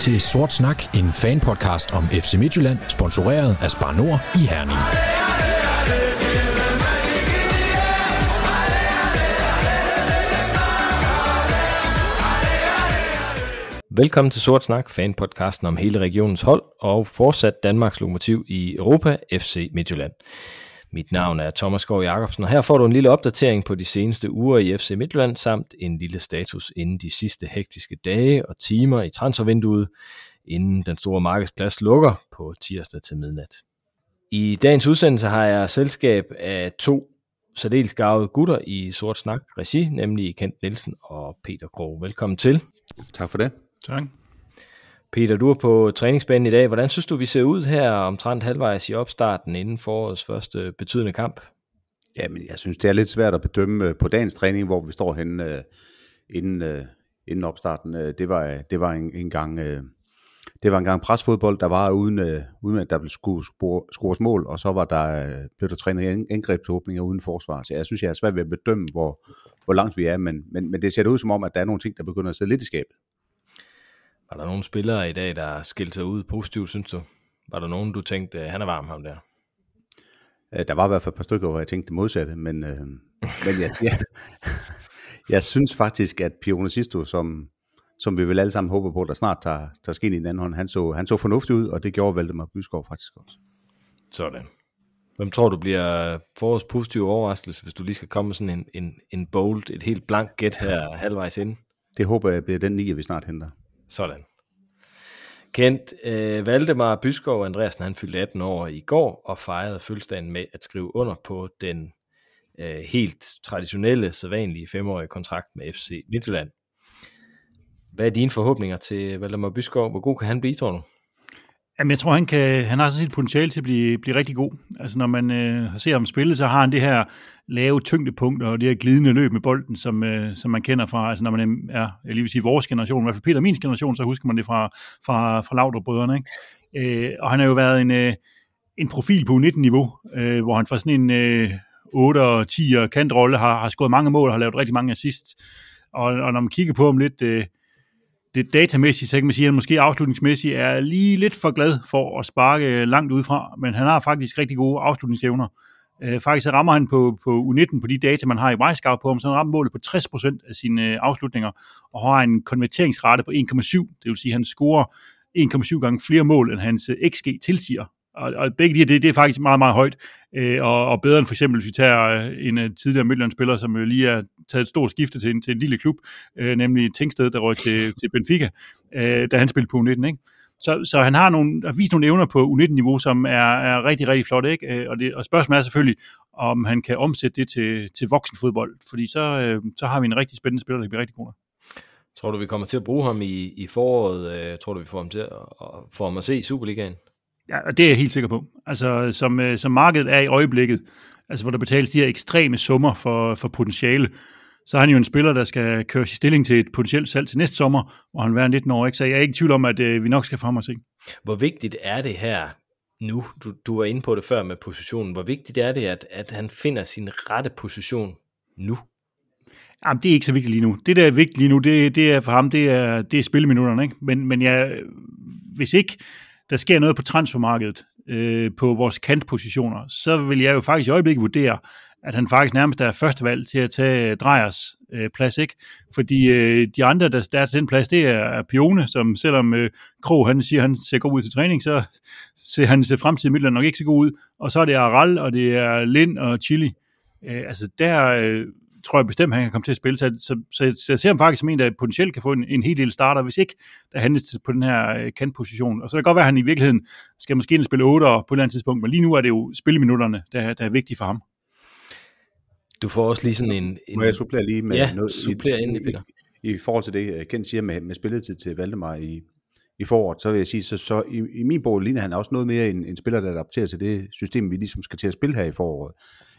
Til Sort Snak, en fanpodcast om FC Midtjylland, sponsoreret af Spar Nord i Herning. Velkommen til Sort Snak, fanpodcasten om hele regionens hold og fortsat Danmarks lokomotiv i Europa, FC Midtjylland. Mit navn er Thomas Skov Jacobsen, og her får du en lille opdatering på de seneste uger i FC Midtjylland, samt en lille status inden de sidste hektiske dage og timer i transfervinduet, inden den store markedsplads lukker på tirsdag til midnat. I dagens udsendelse har jeg selskab af to særdeles gavede gutter i Sort Snak regi, nemlig Kent Nielsen og Peter Krog. Velkommen til. Tak for det. Tak. Peter, du er på træningsbanen i dag. Hvordan synes du, vi ser ud her omtrent halvvejs i opstarten inden forårets første betydende kamp? Jamen, jeg synes, det er lidt svært at bedømme øh, på dagens træning, hvor vi står henne øh, inden, øh, inden opstarten. Det var, det var en, en gang... Det var en gang presfodbold, der var uden, øh, uden at der blev scores mål, og så var der, øh, blev der trænet angrebsåbninger uden forsvar. Så jeg synes, jeg er svært ved at bedømme, hvor, hvor langt vi er, men, men, men det ser ud som om, at der er nogle ting, der begynder at sidde lidt i skabet. Var der nogle spillere i dag, der skilte sig ud positivt, synes du? Var der nogen, du tænkte, han er varm ham der? Øh, der var i hvert fald et par stykker, hvor jeg tænkte det modsatte, men, øh, men jeg, jeg, jeg synes faktisk, at Pione Sisto, som, som vi vel alle sammen håber på, der snart tager, tager skin i den anden hånd, han så, han så fornuftig ud, og det gjorde Valdemar Byskov faktisk også. Sådan. Hvem tror du bliver forårs positiv overraskelse, hvis du lige skal komme med sådan en, en, en bold, et helt blank gæt her halvvejs ind? Det håber jeg bliver den nier, vi snart henter. Sådan. Kent, øh, Valdemar Byskov Andreasen, han fyldte 18 år i går og fejrede fødselsdagen med at skrive under på den øh, helt traditionelle, sædvanlige femårige kontrakt med FC Midtjylland. Hvad er dine forhåbninger til Valdemar Byskov? Hvor god kan han blive, tror du? Jamen, jeg tror, han, kan, han har sådan sit potentiale til at blive, blive rigtig god. Altså, når man øh, ser ham spille, så har han det her lave tyngdepunkt og det her glidende løb med bolden, som, øh, som man kender fra, altså når man er, jeg lige vil sige vores generation, i hvert fald Peter min generation, så husker man det fra, fra, fra Laudrup-brødrene, ikke? Øh, og han har jo været en, øh, en profil på 19-niveau, øh, hvor han fra sådan en øh, 8 og 10 kantrolle har, har scoret mange mål og har lavet rigtig mange assists. Og, og når man kigger på ham lidt, øh, det datamæssigt, så kan man sige, at han måske afslutningsmæssigt er lige lidt for glad for at sparke øh, langt udefra, men han har faktisk rigtig gode afslutningsevner. Øh, faktisk så rammer han på, på U19 på de data, man har i Vejskav på ham, så han rammer målet på 60% af sine øh, afslutninger, og har en konverteringsrate på 1,7, det vil sige, at han scorer 1,7 gange flere mål, end hans øh, XG tilsiger og, og begge de her, det, det er faktisk meget, meget højt, øh, og, og bedre end for eksempel, hvis vi tager øh, en uh, tidligere Midtjylland-spiller, som jo lige er taget et stort skifte til en, til en lille klub, øh, nemlig Tingsted, der røg til, til Benfica, øh, da han spillede på U19, ikke? Så, så han har, nogle, har vist nogle evner på U19-niveau, som er, er rigtig, rigtig flot, ikke? Øh, og, det, og spørgsmålet er selvfølgelig, om han kan omsætte det til, til voksenfodbold, fordi så, øh, så har vi en rigtig spændende spiller, der kan blive rigtig god. Tror du, vi kommer til at bruge ham i, i foråret? Øh, tror du, vi får ham til at, få ham at se i Superligaen? Ja, det er jeg helt sikker på. Altså, som, øh, som markedet er i øjeblikket, altså hvor der betales de her ekstreme summer for, for potentiale, så er han jo en spiller, der skal køre i stilling til et potentielt salg til næste sommer, hvor han være 19 år. Ikke? Så jeg er ikke i tvivl om, at øh, vi nok skal frem og se. Hvor vigtigt er det her nu? Du, du var inde på det før med positionen. Hvor vigtigt er det, at, at han finder sin rette position nu? Jamen, det er ikke så vigtigt lige nu. Det, der er vigtigt lige nu, det, det er for ham, det er, det er spilleminutterne. Ikke? Men, men jeg, hvis ikke der sker noget på transfermarkedet øh, på vores kantpositioner, så vil jeg jo faktisk i øjeblikket vurdere, at han faktisk nærmest er første valg til at tage Drejers øh, plads, ikke? Fordi øh, de andre, der, der er til den plads, det er Pione, som selvom øh, Kro han siger, han ser god ud til træning, så ser han ser fremtiden midler nok ikke så god ud. Og så er det Aral, og det er Lind og Chili. Øh, altså der, øh, tror jeg bestemt, han kan komme til at spille. Så, så, så, så jeg ser ham faktisk som en, der potentielt kan få en, en helt del starter, hvis ikke der handles på den her øh, kantposition. Og så kan det godt være, at han i virkeligheden skal måske spille 8 på et eller andet tidspunkt, men lige nu er det jo spilleminutterne, der, der er vigtige for ham. Du får også lige sådan en... en... Må jeg supplere lige med ja, noget supplere ind i, Peter. I, i forhold til det, øh, Kent siger med, med spilletid til Valdemar i, i foråret, så vil jeg sige, så, så i, i min bog ligner han også noget mere en, en spiller, der adapterer til det system, vi ligesom skal til at spille her i foråret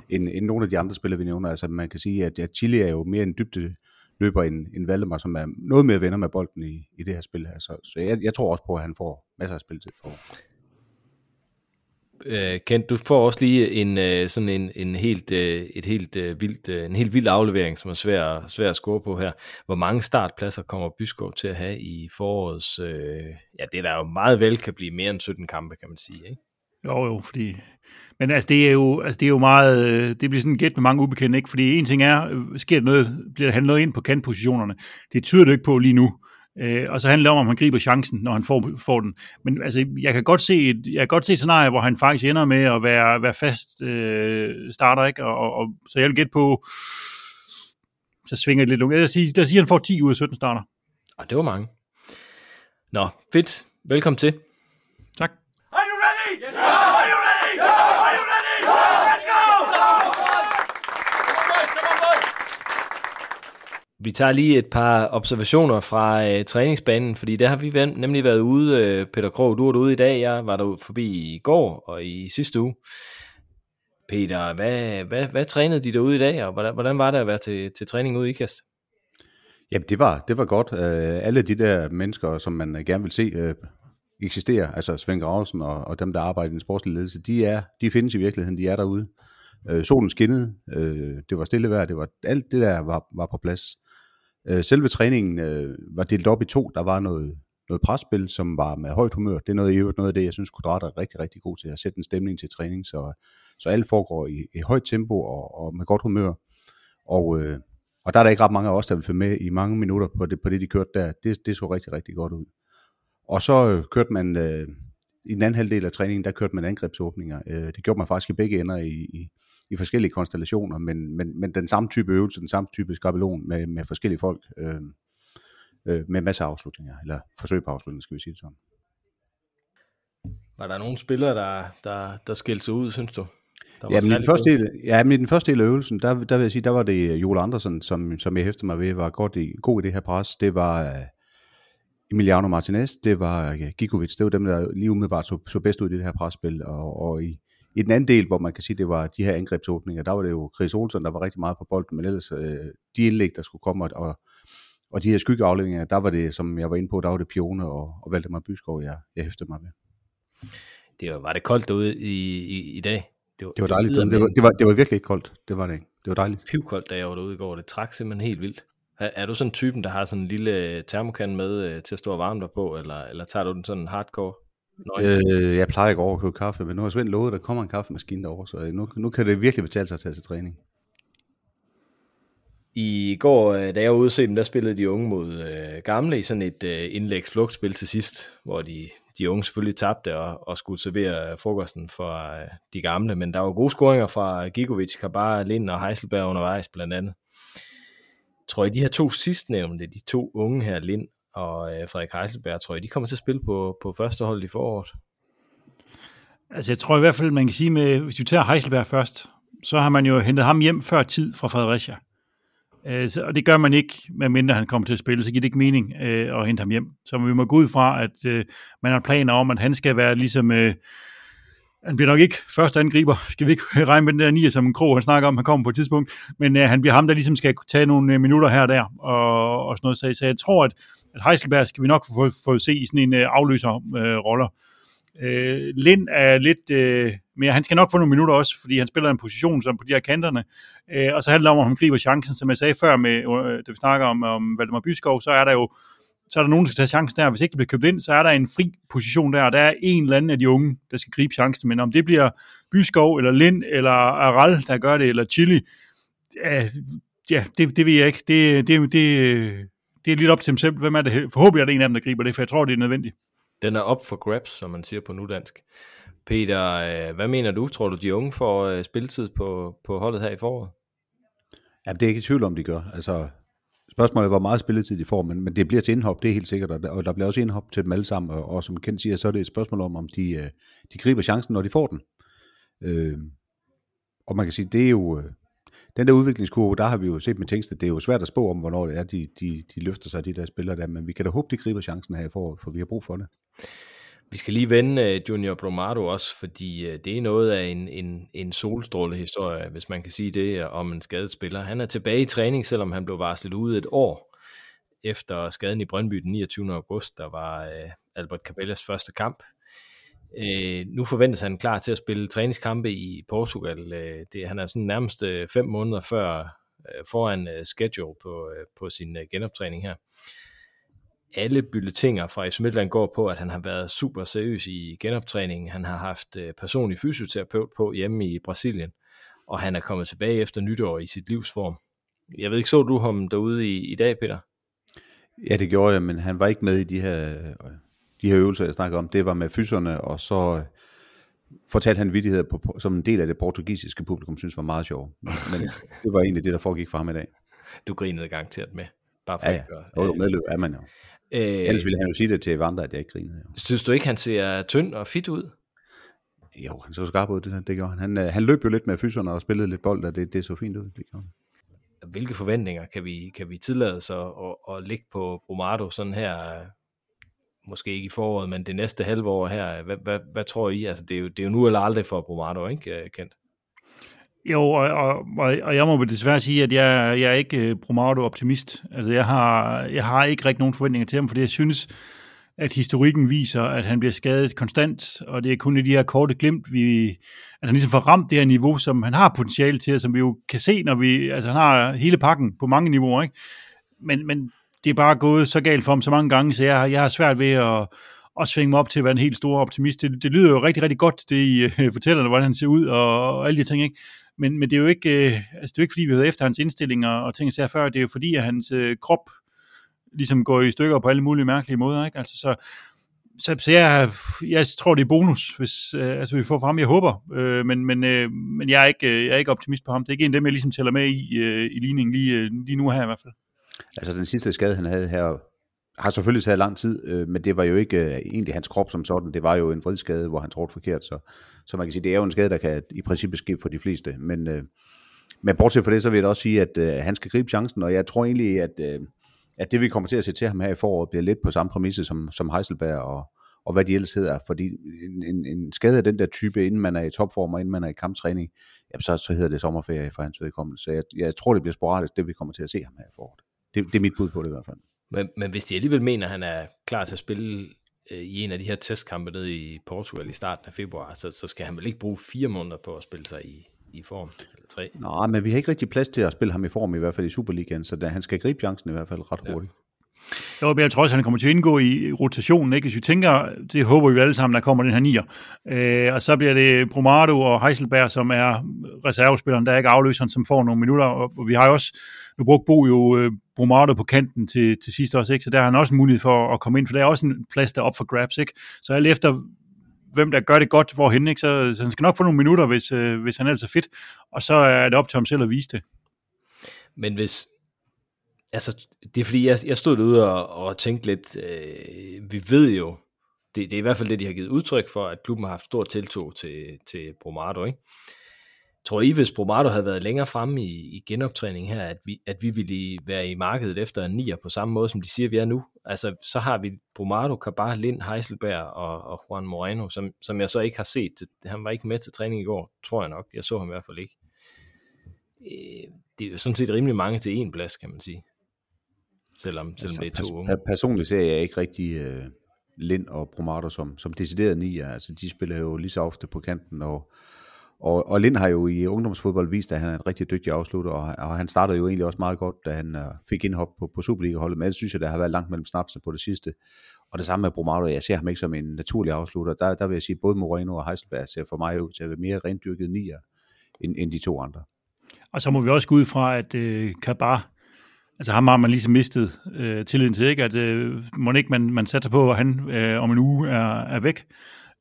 end, end nogle af de andre spillere, vi nævner. Altså man kan sige, at, at Chile er jo mere en dybde løber end, end Valdemar, som er noget mere venner med bolden i, i det her spil her. Så, så jeg, jeg tror også på, at han får masser af spilletid for. Øh, Kent, du får også lige en øh, sådan en, en helt øh, et helt øh, vildt øh, en helt vild aflevering, som er svær svær at score på her. Hvor mange startpladser kommer Byskov til at have i forårets øh, ja, det der jo meget vel kan blive mere end 17 kampe, kan man sige, ikke? Jo, jo, fordi... Men altså, det er jo, altså, det er jo meget... Øh, det bliver sådan gæt med mange ubekendte, ikke? Fordi en ting er, øh, sker der noget, bliver han noget ind på kantpositionerne. Det tyder det ikke på lige nu. Øh, og så handler det om, om han griber chancen, når han får, får den. Men altså, jeg kan godt se, et, jeg kan godt se scenarier, hvor han faktisk ender med at være, være fast øh, starter, ikke? Og, og, og, så jeg vil gætte på, så svinger det lidt lungt. Jeg siger, der siger, at han får 10 ud af 17 starter. Og det var mange. Nå, fedt. Velkommen til. Tak. Are you ready? Yes, sir. Are you ready? Yeah. Are you ready? Yeah. Let's go! Vi tager lige et par observationer fra øh, træningsbanen, fordi der har vi nemlig været ude, øh, Peter Krog, du var ude i dag, jeg var der forbi i går og i sidste uge. Peter, hvad, hvad, hvad trænede de derude i dag, og hvordan, hvordan var det at være til, til træning ude i Ikast? Jamen, det var, det var godt. Øh, alle de der mennesker, som man øh, gerne vil se øh, eksistere, altså Svend Grausen og, og dem, der arbejder i den sportslige ledelse, de, er, de findes i virkeligheden, de er derude. Øh, solen skinnede, øh, det var stille vejr, det var, alt det der var, var på plads. Øh, selve træningen øh, var delt op i to. Der var noget, noget presspil, som var med højt humør. Det er noget, i øvrigt noget af det, jeg synes, Kudrat er rigtig, rigtig god til at sætte en stemning til træning, så, så alt foregår i, i højt tempo og, og med godt humør. Og, øh, og der er der ikke ret mange af os, der vil følge med i mange minutter på det, på det de kørte der. Det, det så rigtig, rigtig godt ud. Og så øh, kørte man, øh, i den anden halvdel af træningen, der kørte man angrebsåbninger. Øh, det gjorde man faktisk i begge ender i, i, i forskellige konstellationer, men, men, men den samme type øvelse, den samme type skabelon med, med forskellige folk, øh, øh, med masser af afslutninger, eller forsøg på afslutninger, skal vi sige det sådan. Var der nogle spillere, der, der, der skilte sig ud, synes du? Ja, men i den første del, ja, men i den første del af øvelsen, der, der vil jeg sige, der var det Joel Andersen, som, som jeg hæfter mig ved, var godt i, god i det her pres. Det var uh, Emiliano Martinez, det var uh, Gigovic, det var dem, der lige umiddelbart så, så bedst ud i det her presspil. Og, og i, i den anden del, hvor man kan sige, det var de her angrebsåbninger, der var det jo Chris Olsen, der var rigtig meget på bolden, men ellers uh, de indlæg, der skulle komme, og, og de her skyggeafleveringer, der var det, som jeg var inde på, der var det Pione og, og Valdemar Byskov, jeg, jeg hæftede mig med. Det var, var det koldt derude i, i, i dag? Det var dejligt. Det var, det var, det var, det var virkelig ikke koldt. Det var det ikke. Det var dejligt. pivkoldt, da jeg var derude i går. Det trak simpelthen helt vildt. Er, er du sådan typen, der har sådan en lille termokan med øh, til at stå og varme dig på, eller, eller tager du den sådan hardcore? Øh, jeg plejer ikke over at købe kaffe, men nu har Svend lovet, at der kommer en kaffemaskine derovre, så nu, nu kan det virkelig betale sig at tage til træning. I går, øh, da jeg var ude se dem, der spillede de unge mod øh, gamle i sådan et øh, indlægsflugtspil til sidst, hvor de, de unge selvfølgelig tabte og, og skulle servere frokosten for øh, de gamle, men der var gode scoringer fra Gigovic, Kabar, Lind og Heiselberg undervejs blandt andet. Tror I, de her to sidstnævnte, de to unge her, Lind og øh, Frederik Heiselberg, tror jeg, de kommer til at spille på, på første hold i foråret? Altså, jeg tror i hvert fald, man kan sige med, hvis vi tager Heiselberg først, så har man jo hentet ham hjem før tid fra Fredericia. Øh, så- og det gør man ikke, medmindre han kommer til at spille, så giver det ikke mening øh, at hente ham hjem. Så vi må gå ud fra, at øh, man har planer om, at han skal være ligesom... Øh, han bliver nok ikke første angriber, skal vi ikke regne med den der nier, som en krog, han snakker om, han kommer på et tidspunkt, men øh, han bliver ham, der ligesom skal tage nogle øh, minutter her og der, og, og sådan noget. Så, så jeg tror, at, at Heiselberg skal vi nok få, få se i sådan en øh, afløser øh, roller. Øh, Lind er lidt øh, mere, han skal nok få nogle minutter også, fordi han spiller en position som på de her kanterne, øh, og så handler det om, at han griber chancen, som jeg sagde før, med, øh, da vi snakker om, om Valdemar Byskov, så er der jo så er der nogen, der skal tage chancen der. Hvis ikke det bliver købt ind, så er der en fri position der, og der er en eller anden af de unge, der skal gribe chancen. Men om det bliver Byskov, eller Lind, eller Aral, der gør det, eller Chili, ja, ja det, det ved jeg ikke. Det, det, det, det er lidt op til dem selv. Hvem er det? Forhåbentlig er det en af dem, der griber det, for jeg tror, det er nødvendigt. Den er op for grabs, som man siger på nudansk. Peter, øh, hvad mener du? Tror du, de unge får øh, spilletid på, på holdet her i foråret? Ja, det er ikke i tvivl om, de gør. Altså, spørgsmålet er, hvor meget spilletid de får, men, men det bliver til indhop, det er helt sikkert, og der, og der bliver også indhop til dem alle sammen, og, og som Kent siger, så er det et spørgsmål om, om de, øh, de griber chancen, når de får den. Øh, og man kan sige, det er jo, den der udviklingskurve, der har vi jo set med Tingsted, det er jo svært at spå om, hvornår det er, de, de, de løfter sig, de der spillere der, men vi kan da håbe, de griber chancen her i foråret, for vi har brug for det. Vi skal lige vende øh, Junior Bromado også, fordi øh, det er noget af en, en, en solstrålehistorie, hvis man kan sige det, øh, om en skadet spiller. Han er tilbage i træning, selvom han blev varslet ude et år efter skaden i Brøndby den 29. august, der var Albert Cabellas første kamp. Øh, nu forventes han klar til at spille træningskampe i Portugal. Øh, det, han er sådan nærmest øh, fem måneder før øh, foran øh, schedule på, øh, på sin øh, genoptræning her. Alle bylletinger fra FC Midtland går på, at han har været super seriøs i genoptræningen. Han har haft øh, personlig fysioterapeut på hjemme i Brasilien, og han er kommet tilbage efter nytår i sit livsform. Jeg ved ikke, så du ham derude i, i dag, Peter? Ja, det gjorde jeg, men han var ikke med i de her, øh, de her øvelser, jeg snakker om. Det var med fyserne, og så øh, fortalte han vidigheder, på, som en del af det portugisiske publikum synes var meget sjov. Men, det var egentlig det, der foregik for ham i dag. Du grinede garanteret med. Bare for Ja, ja. at gøre. Jo, medløb er man jo. Øh, Ellers ville han jo sige det til Evander, at jeg ikke grinede. Jo, Synes du ikke, han ser tynd og fit ud? jo han så skarp ud, det, det gjorde han. han. øh, Han løb jo lidt med fyserne og spillede lidt bold, og det, det så fint ud. Det gjorde han. Hvilke forventninger kan vi, kan vi tillade sig at, at, at ligge på Bromado sådan her, måske ikke i foråret, men det næste halve år her? Hvad, hvad, hvad tror I? Altså, det, er jo, det er jo nu eller aldrig for Bromado, ikke øh, Kent? Jo, og, og, og, jeg må desværre sige, at jeg, jeg er ikke øh, uh, Bromado-optimist. Altså, jeg har, jeg har ikke rigtig nogen forventninger til ham, fordi jeg synes, at historikken viser, at han bliver skadet konstant, og det er kun i de her korte glimt, vi, at han ligesom får ramt det her niveau, som han har potentiale til, og som vi jo kan se, når vi, altså han har hele pakken på mange niveauer, ikke? Men, men det er bare gået så galt for ham så mange gange, så jeg, jeg har svært ved at, at svinge mig op til at være en helt stor optimist. Det, det lyder jo rigtig, rigtig godt, det I øh, fortæller, hvordan han ser ud, og, og alle de ting, ikke? Men, men det er jo ikke, øh, altså det er jo ikke fordi, vi har efter hans indstillinger og ting, jeg før, det er jo fordi, at hans øh, krop ligesom går i stykker på alle mulige mærkelige måder, ikke? Altså, så, så, så jeg, jeg tror, det er bonus, hvis øh, altså, vi får frem. Jeg håber, øh, men, men, øh, men jeg, er ikke, øh, jeg er ikke optimist på ham. Det er ikke en af dem, jeg ligesom tæller med i, øh, i ligningen lige, øh, lige nu her i hvert fald. Altså den sidste skade, han havde her, har selvfølgelig taget lang tid, øh, men det var jo ikke øh, egentlig hans krop som sådan. Det var jo en vridskade, hvor han trådte forkert. Så, så man kan sige, det er jo en skade, der kan i princippet ske for de fleste. Men, øh, men bortset fra det, så vil jeg da også sige, at øh, han skal gribe chancen, og jeg tror egentlig, at, øh, at det vi kommer til at se til ham her i foråret, bliver lidt på samme præmisse som, som Heiselberg og, og hvad de ellers hedder. Fordi en, en, en skade af den der type, inden man er i topform og inden man er i kamptræning, jamen så, så hedder det sommerferie for hans vedkommende. Så jeg, jeg tror, det bliver sporadisk, det vi kommer til at se ham her i foråret. Det, det er mit bud på det i hvert fald. Men, men hvis de alligevel mener, at han er klar til at spille øh, i en af de her testkampe nede i Portugal i starten af februar, så, så skal han vel ikke bruge fire måneder på at spille sig i, i form, eller tre? Nej, men vi har ikke rigtig plads til at spille ham i form, i hvert fald i Superligaen, så da, han skal gribe chancen i hvert fald ret hurtigt. Jo, men jeg tror også, han kommer til at indgå i rotationen. Ikke? Hvis vi tænker, det håber vi alle sammen, der kommer den her nier. Øh, og så bliver det Bromado og Heiselberg, som er reservespilleren, der er ikke afløseren, som får nogle minutter. Og vi har jo også, nu brugte Bo jo øh, Brumado på kanten til, til sidste også, ikke? så der har han også en mulighed for at komme ind, for der er også en plads der er op for grabs. Ikke? Så alt efter, hvem der gør det godt, hvorhen, ikke? Så, så han skal nok få nogle minutter, hvis, øh, hvis han er altså fit. Og så er det op til ham selv at vise det. Men hvis, altså, det er fordi, jeg, jeg stod derude og, og tænkte lidt, øh, vi ved jo, det, det er i hvert fald det, de har givet udtryk for, at klubben har haft stor tiltro til, til Bromado, ikke? Tror I, hvis Bromado havde været længere fremme i, i genoptræning her, at vi, at vi ville være i markedet efter en nier på samme måde, som de siger, vi er nu? Altså, så har vi Bromado, Kabar, Lind, Heiselberg og, og Juan Moreno, som, som jeg så ikke har set. Han var ikke med til træning i går, tror jeg nok. Jeg så ham i hvert fald ikke. Øh, det er jo sådan set rimelig mange til en plads, kan man sige. Selvom, selvom det er to unge. Per- personligt ser jeg ikke rigtig øh, Lind og Bromado som, som decideret nier. Altså, de spiller jo lige så ofte på kanten, og, og, og Lind har jo i ungdomsfodbold vist, at han er en rigtig dygtig afslutter, og, og han startede jo egentlig også meget godt, da han uh, fik indhop på, på Superliga-holdet, men jeg synes, at der har været langt mellem snapsene på det sidste. Og det samme med Brumado, jeg ser ham ikke som en naturlig afslutter. Der, der vil jeg sige, at både Moreno og Heiselberg ser for mig ud til at være mere rendyrket nier, end, end de to andre. Og så må vi også gå ud fra, at øh, Kabar, altså ham har man ligesom mistet øh, tilliden til, ikke? at øh, må ikke man, man satser på, at han øh, om en uge er, er væk,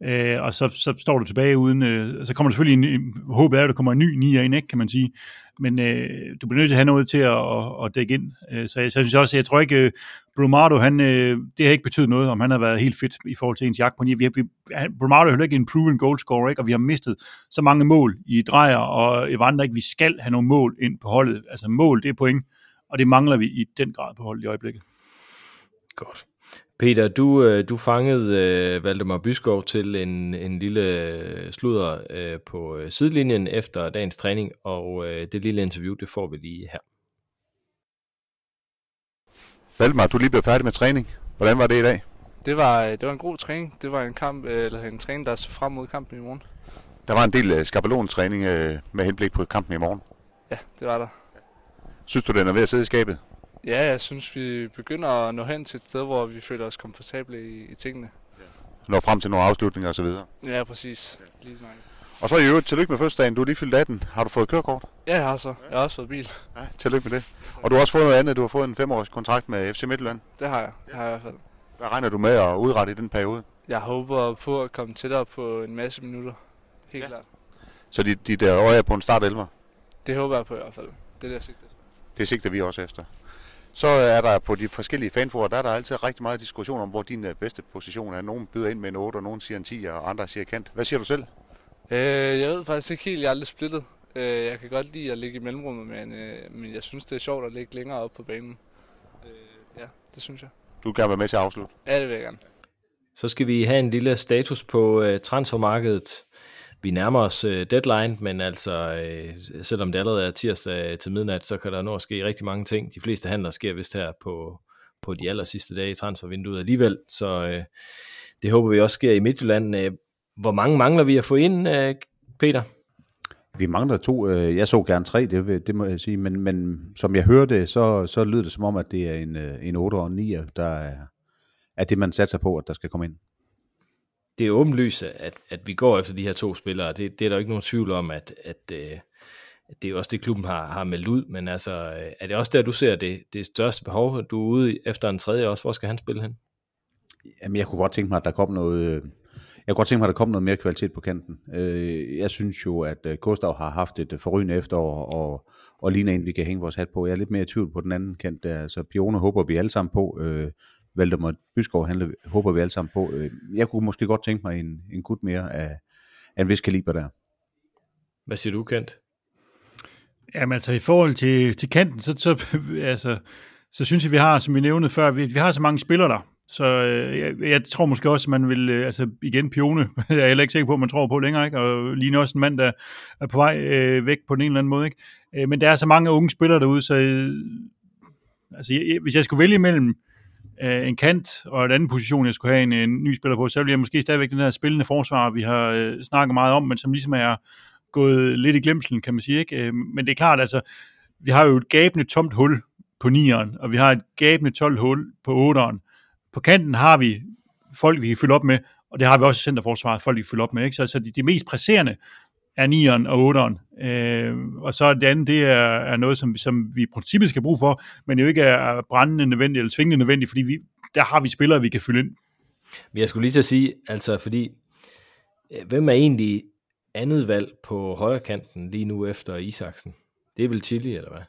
øh, og så, så står du tilbage uden, øh, så kommer der selvfølgelig en, håbet er, at der kommer en ny nier ind, ikke, kan man sige, men øh, du bliver nødt til at have noget til at, at, at dække ind, øh, så jeg, så jeg synes også, jeg tror ikke, øh, Brumado, han, øh, det har ikke betydet noget, om han har været helt fedt i forhold til ens jagt på 9. Vi har, vi, han, Brumado er heller ikke en proven goalscorer, ikke? og vi har mistet så mange mål i drejer, og Evander ikke, vi skal have nogle mål ind på holdet, altså mål, det er point, og det mangler vi i den grad på holdet i øjeblikket. Godt. Peter, du, øh, du fangede øh, Valdemar Byskov til en, en lille øh, sludder øh, på øh, sidelinjen efter dagens træning, og øh, det lille interview, det får vi lige her. Valdemar, du er lige blevet færdig med træning. Hvordan var det i dag? Det var, det var en god træning. Det var en kamp, eller en træning, der så frem mod kampen i morgen. Der var en del skabalontræning uh, med henblik på kampen i morgen. Ja, det var der. Synes du, den er ved at sidde i skabet? Ja, jeg synes, vi begynder at nå hen til et sted, hvor vi føler os komfortable i, i tingene. Nå frem til nogle afslutninger osv. Ja, præcis. Lige nok. Og så i øvrigt, tillykke med fødselsdagen. Du er lige fyldt 18. Har du fået kørekort? Ja, jeg har så. Jeg har også fået bil. Ja, tillykke med det. Og du har også fået noget andet. Du har fået en femårs kontrakt med FC Midtjylland. Det har jeg. Det har jeg i hvert fald. Hvad regner du med at udrette i den periode? Jeg håber på at komme tættere på en masse minutter. Helt Ja. klart. Så de, de der øje er på en start 11. Det håber jeg på i hvert fald. Det er det, jeg sigter efter. Det sigter vi også efter. Så er der på de forskellige fanforer, der er der altid rigtig meget diskussion om, hvor din øh, bedste position er. Nogen byder ind med en 8, og nogen siger en 10, og andre siger kant. Hvad siger du selv? Øh, jeg ved faktisk ikke helt, jeg er aldrig splittet. Øh, jeg kan godt lide at ligge i mellemrummet, men, øh, men jeg synes, det er sjovt at ligge længere op på banen. Øh, ja, det synes jeg. Du gerne være med til at afslutte. Ja, det vil jeg gerne. Så skal vi have en lille status på øh, transfermarkedet. Vi nærmer os øh, deadline, men altså, øh, selvom det allerede er tirsdag til midnat, så kan der nå at ske rigtig mange ting. De fleste handler sker vist her på, på de aller sidste dage i transfervinduet alligevel, så øh, det håber vi også sker i Midtjylland. Øh, hvor mange mangler vi at få ind, øh, Peter? Vi mangler to. øh, Jeg så gerne tre, det, det må jeg sige. Men, men som jeg hørte, så, så lyder det som om, at det er en, øh, en 8 og en 9, der er, er det, man satser på, at der skal komme ind det er åbenlyst, at, at vi går efter de her to spillere. Det, det er der jo ikke nogen tvivl om, at, at, øh, at det er også det, klubben har, har meldt ud. Men altså, øh, er det også der, du ser det, det største behov? Du er ude efter en tredje også. Hvor skal han spille hen? Jamen, jeg kunne godt tænke mig, at der kom noget... Øh, jeg kunne godt tænke mig, at der kom noget mere kvalitet på kanten. Jeg synes jo, at øh, Gustav har haft et forrygende efterår, og, og ligner en, vi kan hænge vores hat på. Jeg er lidt mere i tvivl på den anden kant der. Så Pione håber vi alle sammen på. Valdemar Byskov handler, håber vi alle sammen på. Øh, Jeg kunne måske godt tænke mig en, en gut mere af, af en vis kaliber der. Hvad siger du, Kent? Jamen altså i forhold til, til kanten, så, så, altså, så synes jeg, vi har, som vi nævnte før, vi, vi har så mange spillere der. Så øh, jeg, jeg tror måske også, at man vil, øh, altså igen Pione, jeg er heller ikke sikker på, at man tror på længere, ikke? og lige også en mand, der er på vej øh, væk på den ene eller anden måde. Ikke? Øh, men der er så mange unge spillere derude, så øh, altså, jeg, jeg- hvis jeg skulle vælge mellem øh, en kant og en anden position, jeg skulle have en, en ny spiller på, så ville jeg måske stadigvæk den her spillende forsvar, vi har øh, snakket meget om, men som ligesom er gået lidt i glemselen, kan man sige. Ikke? Øh, men det er klart, altså, vi har jo et gabende tomt hul på 9'eren, og vi har et gabende 12 hul på 8'eren. På kanten har vi folk, vi kan fylde op med, og det har vi også i centerforsvaret, folk, vi kan fylde op med. Ikke? Så, så de, de mest presserende er nieren og otteren. Øh, og så det andet, det er, er noget, som, som vi i princippet skal bruge for, men jo ikke er brændende nødvendigt eller tvingende nødvendigt, fordi vi, der har vi spillere, vi kan fylde ind. Men jeg skulle lige til at sige, altså fordi, øh, hvem er egentlig andet valg på højre kanten lige nu efter Isaksen? Det er vel Chili, eller hvad?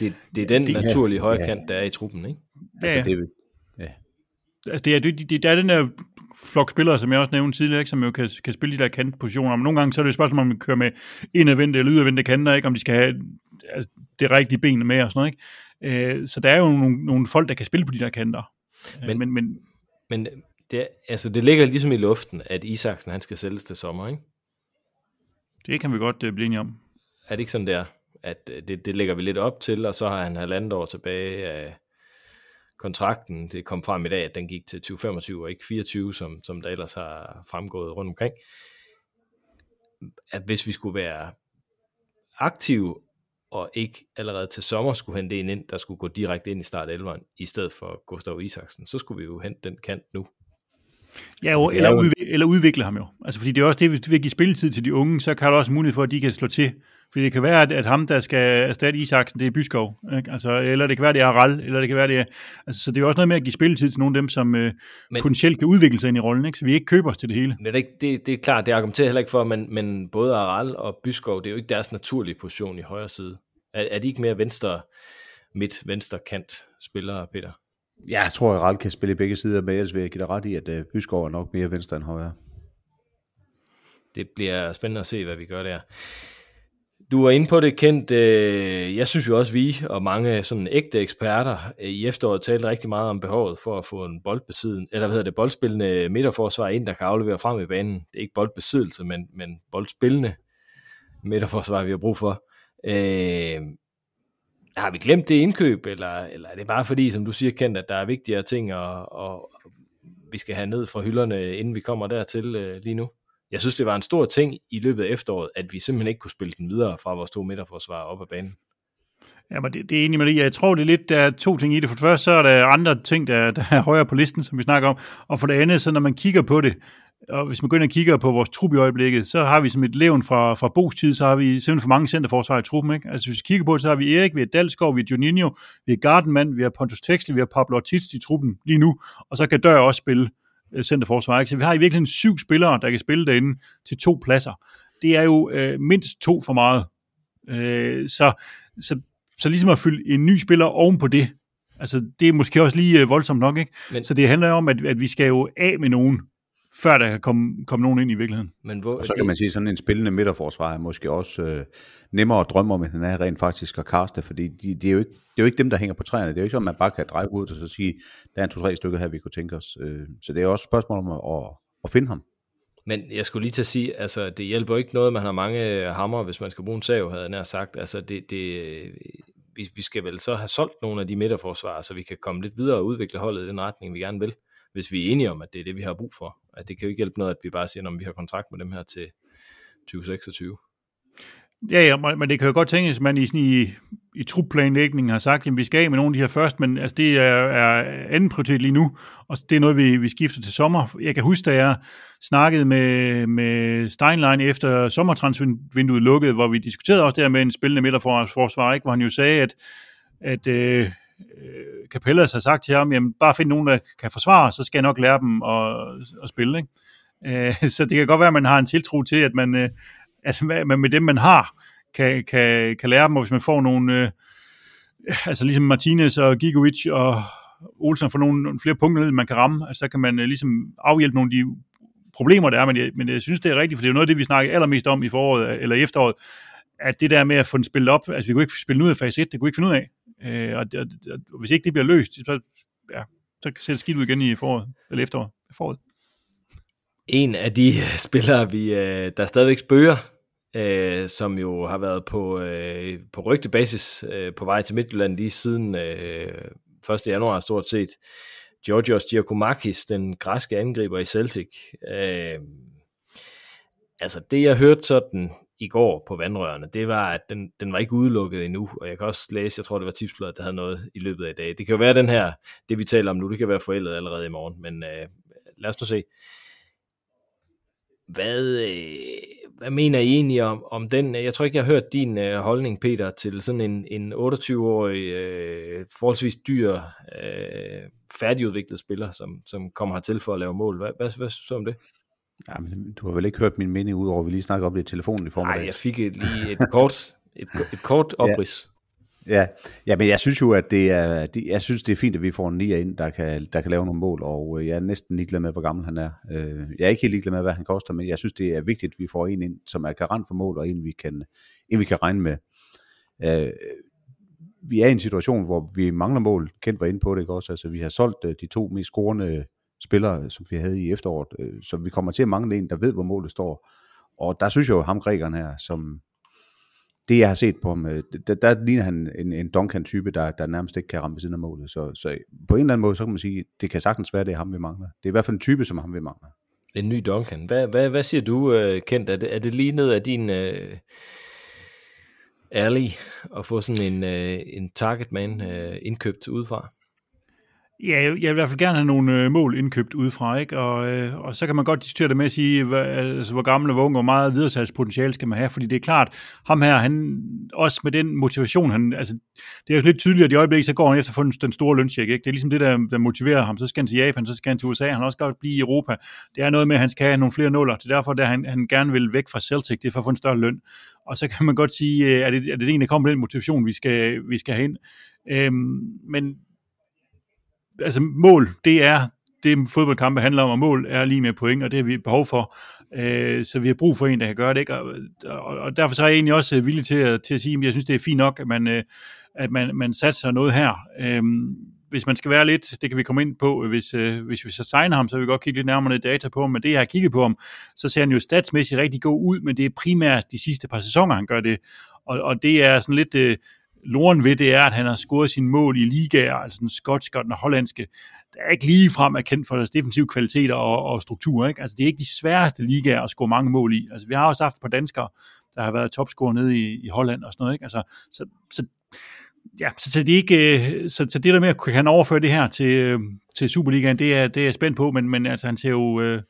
Det, det er den Det- naturlige højre ja. kant, der er i truppen, ikke? Altså, Ja, det, altså det er, det, det, er den der flok spillere, som jeg også nævnte tidligere, ikke, som jo kan, kan spille de der kantpositioner. Men nogle gange så er det et spørgsmål, om man kører med indadvendte eller udadvendte kanter, ikke? om de skal have altså, det rigtige ben med og sådan noget. Ikke? Øh, så der er jo nogle, nogle folk, der kan spille på de der kanter. Men- Men, men, men Men det, altså, det ligger ligesom i luften, at Isaksen han skal sælges til sommer, ikke? det kan vi godt uh, blive enige om. Er det ikke sådan der, at øh, det, det lægger vi lidt op til, og så har han halvandet år tilbage af kontrakten. Det kom frem i dag, at den gik til 2025 og ikke 24, som, som der ellers har fremgået rundt omkring. At hvis vi skulle være aktive og ikke allerede til sommer skulle hente en ind, der skulle gå direkte ind i start 11'eren, i stedet for Gustav Isaksen, så skulle vi jo hente den kant nu. Ja, jo, er eller, udvikle, eller udvikle ham jo. Altså, fordi det er også det, hvis du vil give spilletid til de unge, så kan der også mulighed for, at de kan slå til. Fordi det kan være, at, at ham, der skal erstatte Isaksen, det er Byskov. Ikke? Altså, eller det kan være, det er Aral, eller det kan være, det er... Altså, så det er jo også noget med at give spilletid til nogle af dem, som øh, Men- potentielt kan udvikle sig ind i rollen, ikke? så vi ikke køber os til det hele. Men det er, ikke, det, det er klart, det argumenterer heller ikke for, men, men både Aral og Byskov, det er jo ikke deres naturlige position i højre side. Er, er de ikke mere venstre, midt, venstre kant spillere, Peter? jeg tror, at Ral kan spille i begge sider, men ellers vil jeg give dig ret i, at uh, Byskov er nok mere venstre end højre. Det bliver spændende at se, hvad vi gør der. Du var inde på det, kendt. Øh, Jeg synes jo også, vi og mange sådan ægte eksperter øh, i efteråret talte rigtig meget om behovet for at få en boldbesiden, eller hvad hedder det, boldspillende midterforsvar ind, der kan aflevere frem i banen. Det er ikke boldbesiddelse, men, men boldspillende midterforsvar, vi har brug for. Øh, har vi glemt det indkøb, eller, eller er det bare fordi, som du siger, Kent, at der er vigtigere ting, og, og vi skal have ned fra hylderne, inden vi kommer dertil øh, lige nu? Jeg synes, det var en stor ting i løbet af efteråret, at vi simpelthen ikke kunne spille den videre fra vores to midterforsvar op ad banen. Ja, men det, det er enig med det. Jeg tror, det er lidt, der er to ting i det. For det første, så er der andre ting, der, der er højere på listen, som vi snakker om. Og for det andet, så når man kigger på det, og hvis man går ind og kigger på vores trup i øjeblikket, så har vi som et levn fra, fra Bo's tid, så har vi simpelthen for mange centerforsvar i truppen. Ikke? Altså hvis vi kigger på det, så har vi Erik, vi har Dalsgaard, vi har Juninho, vi har Gardenman, vi har Pontus Texel, vi har Pablo Ortiz i truppen lige nu, og så kan Dør også spille øh, centerforsvar. Ikke? Så vi har i virkeligheden syv spillere, der kan spille derinde til to pladser. Det er jo øh, mindst to for meget. Øh, så, så, så ligesom at fylde en ny spiller oven på det, altså det er måske også lige øh, voldsomt nok, ikke? Men, så det handler om, at, at vi skal jo af med nogen, før der kan komme, komme nogen ind i virkeligheden. Men hvor, og så kan man sige, sådan en spillende midterforsvar er måske også øh, nemmere at drømme om, end han er rent faktisk at kaste, fordi de, de er jo ikke, det er jo ikke dem, der hænger på træerne. Det er jo ikke sådan, at man bare kan dreje hovedet og så sige, der er en to-tre stykker her, vi kunne tænke os. Øh, så det er også et spørgsmål om at, at, at finde ham. Men jeg skulle lige til at sige, altså det hjælper ikke noget, at man har mange hammer, hvis man skal bruge en sav, havde jeg nær sagt. Altså det, det, vi, vi skal vel så have solgt nogle af de midterforsvarer, så vi kan komme lidt videre og udvikle holdet i den retning, vi gerne vil hvis vi er enige om, at det er det, vi har brug for. At det kan jo ikke hjælpe noget, at vi bare siger, om vi har kontrakt med dem her til 2026. Ja, ja, men det kan jo godt tænkes, at man i, sådan i, i trupplanlægningen har sagt, at vi skal af med nogle af de her først, men altså, det er, er anden prioritet lige nu, og det er noget, vi, vi skifter til sommer. Jeg kan huske, da jeg snakkede med, med Steinlein efter sommertransvinduet lukkede, hvor vi diskuterede også det her med en spillende midterforsvar, ikke? hvor han jo sagde, at, at øh, øh, Capellas har sagt til ham, jamen bare find nogen, der kan forsvare, så skal jeg nok lære dem at, at spille. Ikke? Øh, så det kan godt være, at man har en tiltro til, at man, øh, at man med dem, man har, kan, kan, kan lære dem, og hvis man får nogle, øh, altså ligesom Martinez og Gigovic og Olsen får nogle, nogle flere punkter ned, man kan ramme, altså, så kan man øh, ligesom afhjælpe nogle af de problemer, der er, men jeg, men jeg synes, det er rigtigt, for det er jo noget af det, vi snakker allermest om i foråret, eller i efteråret, at det der med at få den spillet op, altså vi kunne ikke spille ud af fase 1, det kunne vi ikke finde ud af. Øh, og, og, og, hvis ikke det bliver løst, så, ja, så ser det skidt ud igen i foråret, eller efteråret. Foråret. En af de spillere, vi, øh, der stadigvæk spørger, øh, som jo har været på, øh, på rygtebasis øh, på vej til Midtjylland lige siden øh, 1. januar stort set, Georgios Giacomakis, den græske angriber i Celtic. Øh, altså det jeg hørte sådan i går på vandrørene, det var, at den, den var ikke udelukket endnu, og jeg kan også læse, jeg tror det var tipsbladet, der havde noget i løbet af i dag. Det kan jo være den her, det vi taler om nu, det kan være forældet allerede i morgen, men øh, lad os nu se. Hvad, øh, hvad mener I egentlig om, om den? Jeg tror ikke, jeg har hørt din øh, holdning, Peter, til sådan en, en 28-årig, øh, forholdsvis dyr, øh, færdigudviklet spiller, som, som kommer hertil for at lave mål. Hvad, hvad, hvad synes du om det? Ja, men du har vel ikke hørt min mening ud over, at vi lige snakker om det i telefonen i formiddag? Nej, jeg fik et, lige et kort, et, et kort oprids. Ja. Ja. ja, men jeg synes jo, at det er, det, jeg synes, det er fint, at vi får en nier ind, der kan, der kan lave nogle mål, og øh, jeg er næsten ligeglad med, hvor gammel han er. Øh, jeg er ikke helt ligeglad med, hvad han koster, men jeg synes, det er vigtigt, at vi får en ind, som er garant for mål, og en, vi kan, en, vi kan regne med. Øh, vi er i en situation, hvor vi mangler mål. Kendt var inde på det, ikke også? Altså, vi har solgt de to mest scorende spillere, øh, som vi havde i efteråret. Øh, så vi kommer til at mangle en, der ved, hvor målet står. Og der synes jeg jo, ham grækeren her, som det jeg har set på ham, øh, der, der ligner han en, en Duncan-type, der, der nærmest ikke kan ramme ved siden af målet. Så, så på en eller anden måde, så kan man sige, det kan sagtens være, det er ham, vi mangler. Det er i hvert fald en type, som ham, vi mangler. En ny Duncan. Hvad, hvad, hvad siger du, øh, Kent? Er det, er det lige ned af din ærlig alley at få sådan en, øh, en target man indkøbt udefra? Ja, jeg vil i hvert fald gerne have nogle øh, mål indkøbt udefra, ikke? Og, øh, og så kan man godt diskutere det med at sige, hvad, altså, hvor gammel og hvor ung, og meget videresalgspotentiale skal man have, fordi det er klart, ham her, han også med den motivation, han, altså, det er jo lidt tydeligt, at i øjeblikket, så går han efter at få den store løncheck, ikke? Det er ligesom det, der, der motiverer ham. Så skal han til Japan, så skal han til USA, han også godt blive i Europa. Det er noget med, at han skal have nogle flere nuller. Det er derfor, at han, han gerne vil væk fra Celtic, det er for at få en større løn. Og så kan man godt sige, øh, er det, er det en, der kommer med den motivation, vi skal, vi skal have ind? Øhm, men altså mål, det er det fodboldkampe handler om, og mål er lige med point, og det har vi behov for. Øh, så vi har brug for en, der kan gøre det. Ikke? Og, og, og derfor så er jeg egentlig også øh, villig til at, til at sige, at jeg synes, det er fint nok, at man, øh, at man, man satser noget her. Øh, hvis man skal være lidt, det kan vi komme ind på, øh, hvis, øh, hvis vi så signer ham, så vil vi godt kigge lidt nærmere ned data på ham, men det jeg har kigget på ham, så ser han jo statsmæssigt rigtig god ud, men det er primært de sidste par sæsoner, han gør det, og, og det er sådan lidt, øh, loren ved, det er, at han har scoret sine mål i ligaer, altså den skotske og den hollandske, der er ikke lige frem er kendt for deres defensive kvaliteter og, og struktur. Ikke? Altså, det er ikke de sværeste ligaer at score mange mål i. Altså, vi har også haft på danskere, der har været topscorer nede i, i Holland og sådan noget. Ikke? Altså, så, så, ja, så, så, det ikke, øh, så, så det der med at kan overføre det her til, øh, til Superligaen, det er, det er jeg spændt på, men, men altså, han ser jo øh,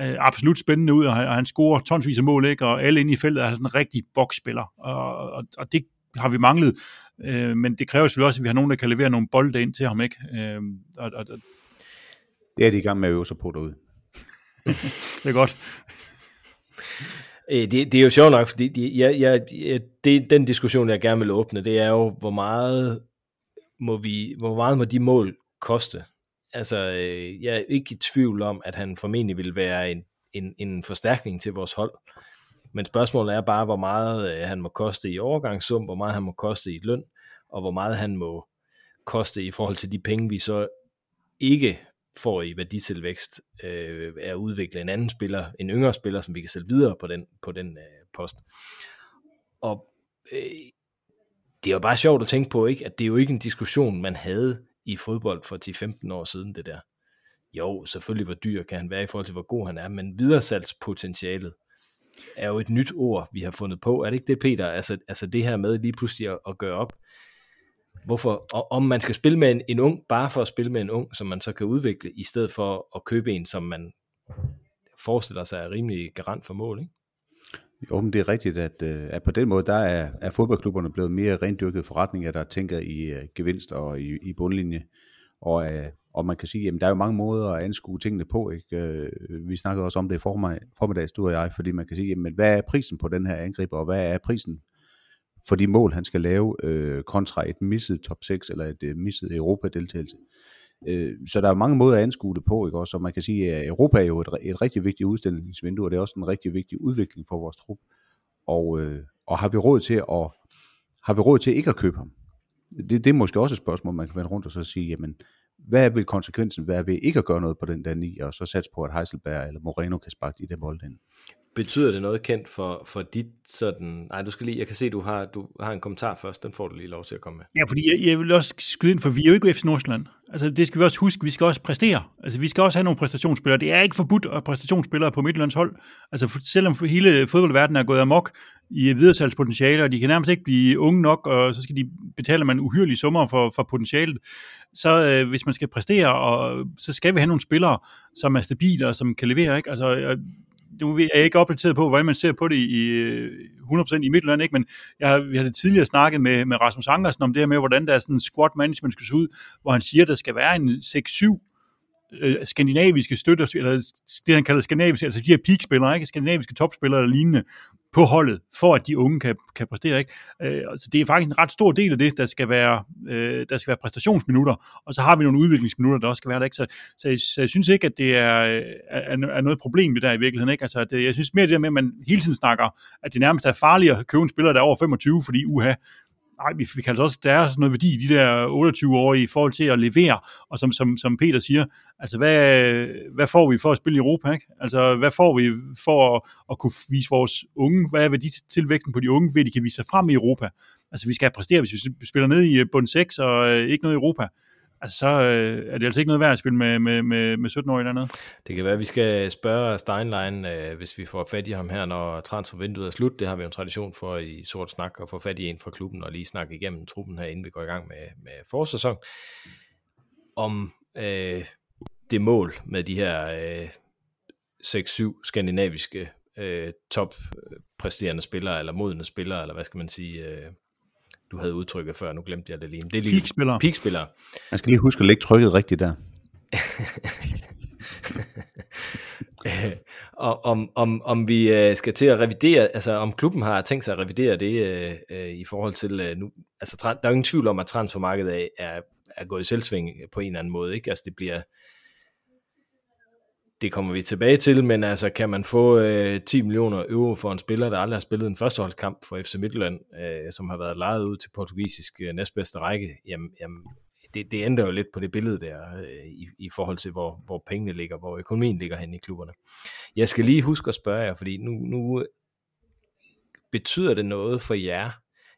øh, absolut spændende ud, og han, og han scorer tonsvis af mål, ikke? og alle inde i feltet er sådan en rigtig boksspiller, og, og, og det har vi manglet, øh, men det kræver selvfølgelig også, at vi har nogen, der kan levere nogle bolde ind til ham, ikke? Øh, og, og, og, Det er de i gang med at øve sig på derude. det er godt. Øh, Det, det er jo sjovt nok, fordi de, jeg, jeg, jeg, det, den diskussion, jeg gerne vil åbne, det er jo, hvor meget må, vi, hvor meget må de mål koste? Altså, øh, jeg er ikke i tvivl om, at han formentlig vil være en, en, en forstærkning til vores hold. Men spørgsmålet er bare, hvor meget øh, han må koste i overgangssum, hvor meget han må koste i løn, og hvor meget han må koste i forhold til de penge, vi så ikke får i værditilvækst, øh, er at udvikle en anden spiller, en yngre spiller, som vi kan sælge videre på den, på den øh, post. Og øh, det er jo bare sjovt at tænke på, ikke, at det er jo ikke en diskussion, man havde i fodbold for 10-15 år siden, det der. Jo, selvfølgelig hvor dyr kan han være i forhold til, hvor god han er, men videresalgspotentialet er jo et nyt ord, vi har fundet på. Er det ikke det, Peter? Altså, altså det her med lige pludselig at, at gøre op, hvorfor, og om man skal spille med en, en ung, bare for at spille med en ung, som man så kan udvikle, i stedet for at købe en, som man forestiller sig er rimelig garant for mål, ikke? Jo, men det er rigtigt, at, øh, at på den måde, der er, er fodboldklubberne blevet mere rendyrket forretninger, der tænker i uh, gevinst og i, i bundlinje. Og, uh, og man kan sige, at der er jo mange måder at anskue tingene på. Ikke? Øh, vi snakkede også om det i formiddags, du og jeg, fordi man kan sige, jamen, hvad er prisen på den her angriber, og hvad er prisen for de mål, han skal lave, øh, kontra et misset top 6 eller et øh, misset Europa-deltagelse. Øh, så der er mange måder at anskue det på, ikke også? Og man kan sige, at Europa er jo et, et rigtig vigtigt udstillingsvindue, og det er også en rigtig vigtig udvikling for vores trup. Og, øh, og har vi råd til at har vi råd til ikke at købe ham? Det, det er måske også et spørgsmål, man kan vende rundt og så sige, jamen, hvad vil konsekvensen være ved ikke at gøre noget på den der 9, og så satse på, at Heiselberg eller Moreno kan sparke de der bolde ind? Betyder det noget kendt for, for dit sådan... Nej, du skal lige... Jeg kan se, du har, du har en kommentar først. Den får du lige lov til at komme med. Ja, fordi jeg, jeg vil også skyde ind, for vi er jo ikke FC Nordsjælland. Altså, det skal vi også huske. Vi skal også præstere. Altså, vi skal også have nogle præstationsspillere. Det er ikke forbudt at præstationsspillere på Midtjyllands hold. Altså, for, selvom hele fodboldverdenen er gået amok i videresalgspotentiale, og de kan nærmest ikke blive unge nok, og så skal de betale man uhyrelige summer for, for potentialet. Så øh, hvis man skal præstere, og, så skal vi have nogle spillere, som er stabile og som kan levere. Ikke? Altså, nu er jeg ikke opdateret på, hvordan man ser på det i 100% i øh, Midtjylland, ikke? men jeg, vi har det tidligere snakket med, med Rasmus Ankersen om det her med, hvordan der er sådan en squad management skal se ud, hvor han siger, at der skal være en 6-7 øh, skandinaviske støtter, eller det han kalder skandinaviske, altså de her peakspillere, ikke? skandinaviske topspillere eller lignende, på holdet, for at de unge kan, kan præstere. Ikke? Øh, så det er faktisk en ret stor del af det, der skal være, øh, der skal være præstationsminutter, og så har vi nogle udviklingsminutter, der også skal være der. Ikke? Så, så, jeg, så jeg synes ikke, at det er, er, er noget problem det der i virkeligheden. Ikke? Altså, det, øh, jeg synes mere det der med, at man hele tiden snakker, at det nærmest er farligt at købe en spiller, der er over 25, fordi uha, nej, vi, vi kan altså også, der er sådan noget værdi i de der 28-årige i forhold til at levere, og som, som, som Peter siger, altså hvad, hvad får vi for at spille i Europa, ikke? Altså hvad får vi for at, at kunne vise vores unge, hvad er værditilvæksten på de unge, ved de kan vise sig frem i Europa? Altså vi skal præstere, hvis vi spiller ned i bund 6 og øh, ikke noget i Europa, altså så øh, er det altså ikke noget værd at spille med, med, med, med 17-årige noget. Det kan være, at vi skal spørge Steinlein, øh, hvis vi får fat i ham her, når transfervinduet er slut. Det har vi jo en tradition for i Sort Snak, at få fat i en fra klubben og lige snakke igennem truppen her, inden vi går i gang med, med forsæson. Om øh, det mål med de her øh, 6-7 skandinaviske øh, toppræsterende spillere, eller modne spillere, eller hvad skal man sige... Øh, du havde udtrykket før, nu glemte jeg det lige. Det er lige Peakspillere. Peakspillere. Man skal lige huske at lægge trykket rigtigt der. og om, om, om vi øh, skal til at revidere, altså om klubben har tænkt sig at revidere det øh, øh, i forhold til øh, nu, altså der er jo ingen tvivl om, at transfermarkedet er, er, er gået i selvsving på en eller anden måde, ikke? Altså det bliver, det kommer vi tilbage til, men altså kan man få øh, 10 millioner euro for en spiller, der aldrig har spillet en førsteholdskamp for FC Midtjylland, øh, som har været lejet ud til portugisisk øh, næstbedste række, jamen, jamen det, det ændrer jo lidt på det billede der, øh, i, i forhold til, hvor, hvor pengene ligger, hvor økonomien ligger hen i klubberne. Jeg skal lige huske at spørge jer, fordi nu, nu betyder det noget for jer,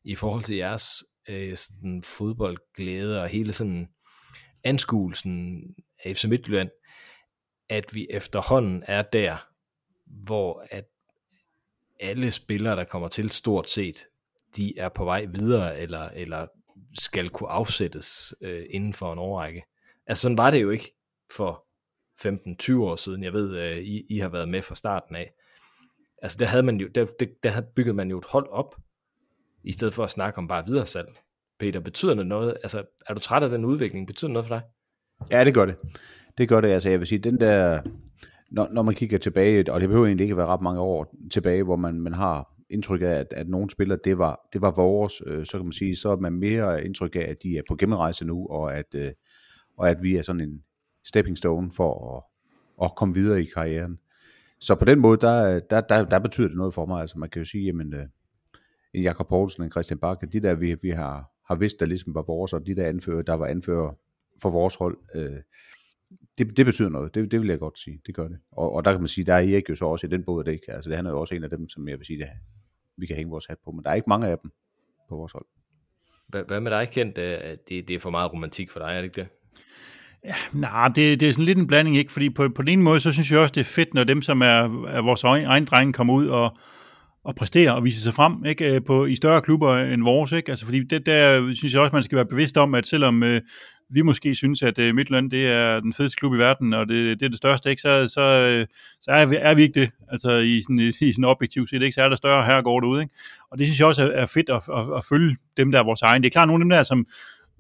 i forhold til jeres øh, sådan fodboldglæde og hele sådan anskuelsen af FC Midtjylland, at vi efterhånden er der, hvor at alle spillere, der kommer til stort set, de er på vej videre, eller, eller skal kunne afsættes øh, inden for en årrække. Altså sådan var det jo ikke for 15-20 år siden. Jeg ved, øh, I, I har været med fra starten af. Altså der havde man jo, der, der, der byggede man jo et hold op, i stedet for at snakke om bare videre salg. Peter, betyder det noget? Altså, er du træt af den udvikling? Betyder det noget for dig? Ja, det gør det. Det gør det, altså jeg vil sige, den der, når, når man kigger tilbage, og det behøver egentlig ikke at være ret mange år tilbage, hvor man, man har indtryk af, at, at nogle spillere, det var, det var vores, øh, så kan man sige, så er man mere indtryk af, at de er på gennemrejse nu, og at, øh, og at vi er sådan en stepping stone for at, at komme videre i karrieren. Så på den måde, der, der, der, der betyder det noget for mig. Altså man kan jo sige, jamen, øh, en Jakob Poulsen, en Christian Bakke, de der vi, vi har, har vidst, der ligesom var vores, og de der anfører, der var anfører for vores hold, øh, det, det betyder noget, det, det vil jeg godt sige, det gør det. Og, og der kan man sige, der er Erik jo så også i den båd, det ikke, altså det han er jo også en af dem, som jeg vil sige, det, vi kan hænge vores hat på, men der er ikke mange af dem på vores hold. Hvad, hvad med dig, Kent? Det, det er for meget romantik for dig, er det ikke det? Ja, nej, det, det er sådan lidt en blanding, ikke? Fordi på, på den ene måde, så synes jeg også, det er fedt, når dem, som er, er vores egen, egen drenge, kommer ud og, og præstere og vise sig frem ikke? Øh, på, i større klubber end vores. Ikke? Altså, fordi det der synes jeg også, man skal være bevidst om, at selvom øh, vi måske synes, at øh, det er den fedeste klub i verden, og det, det er det største, ikke? så, så, øh, så er, vi, er vi ikke det, altså i sådan, i sådan objektiv set, ikke? så er der større her går det ud, Ikke? Og det synes jeg også er, er fedt at, at, at, følge dem, der er vores egen. Det er klart, nogle af dem der, som,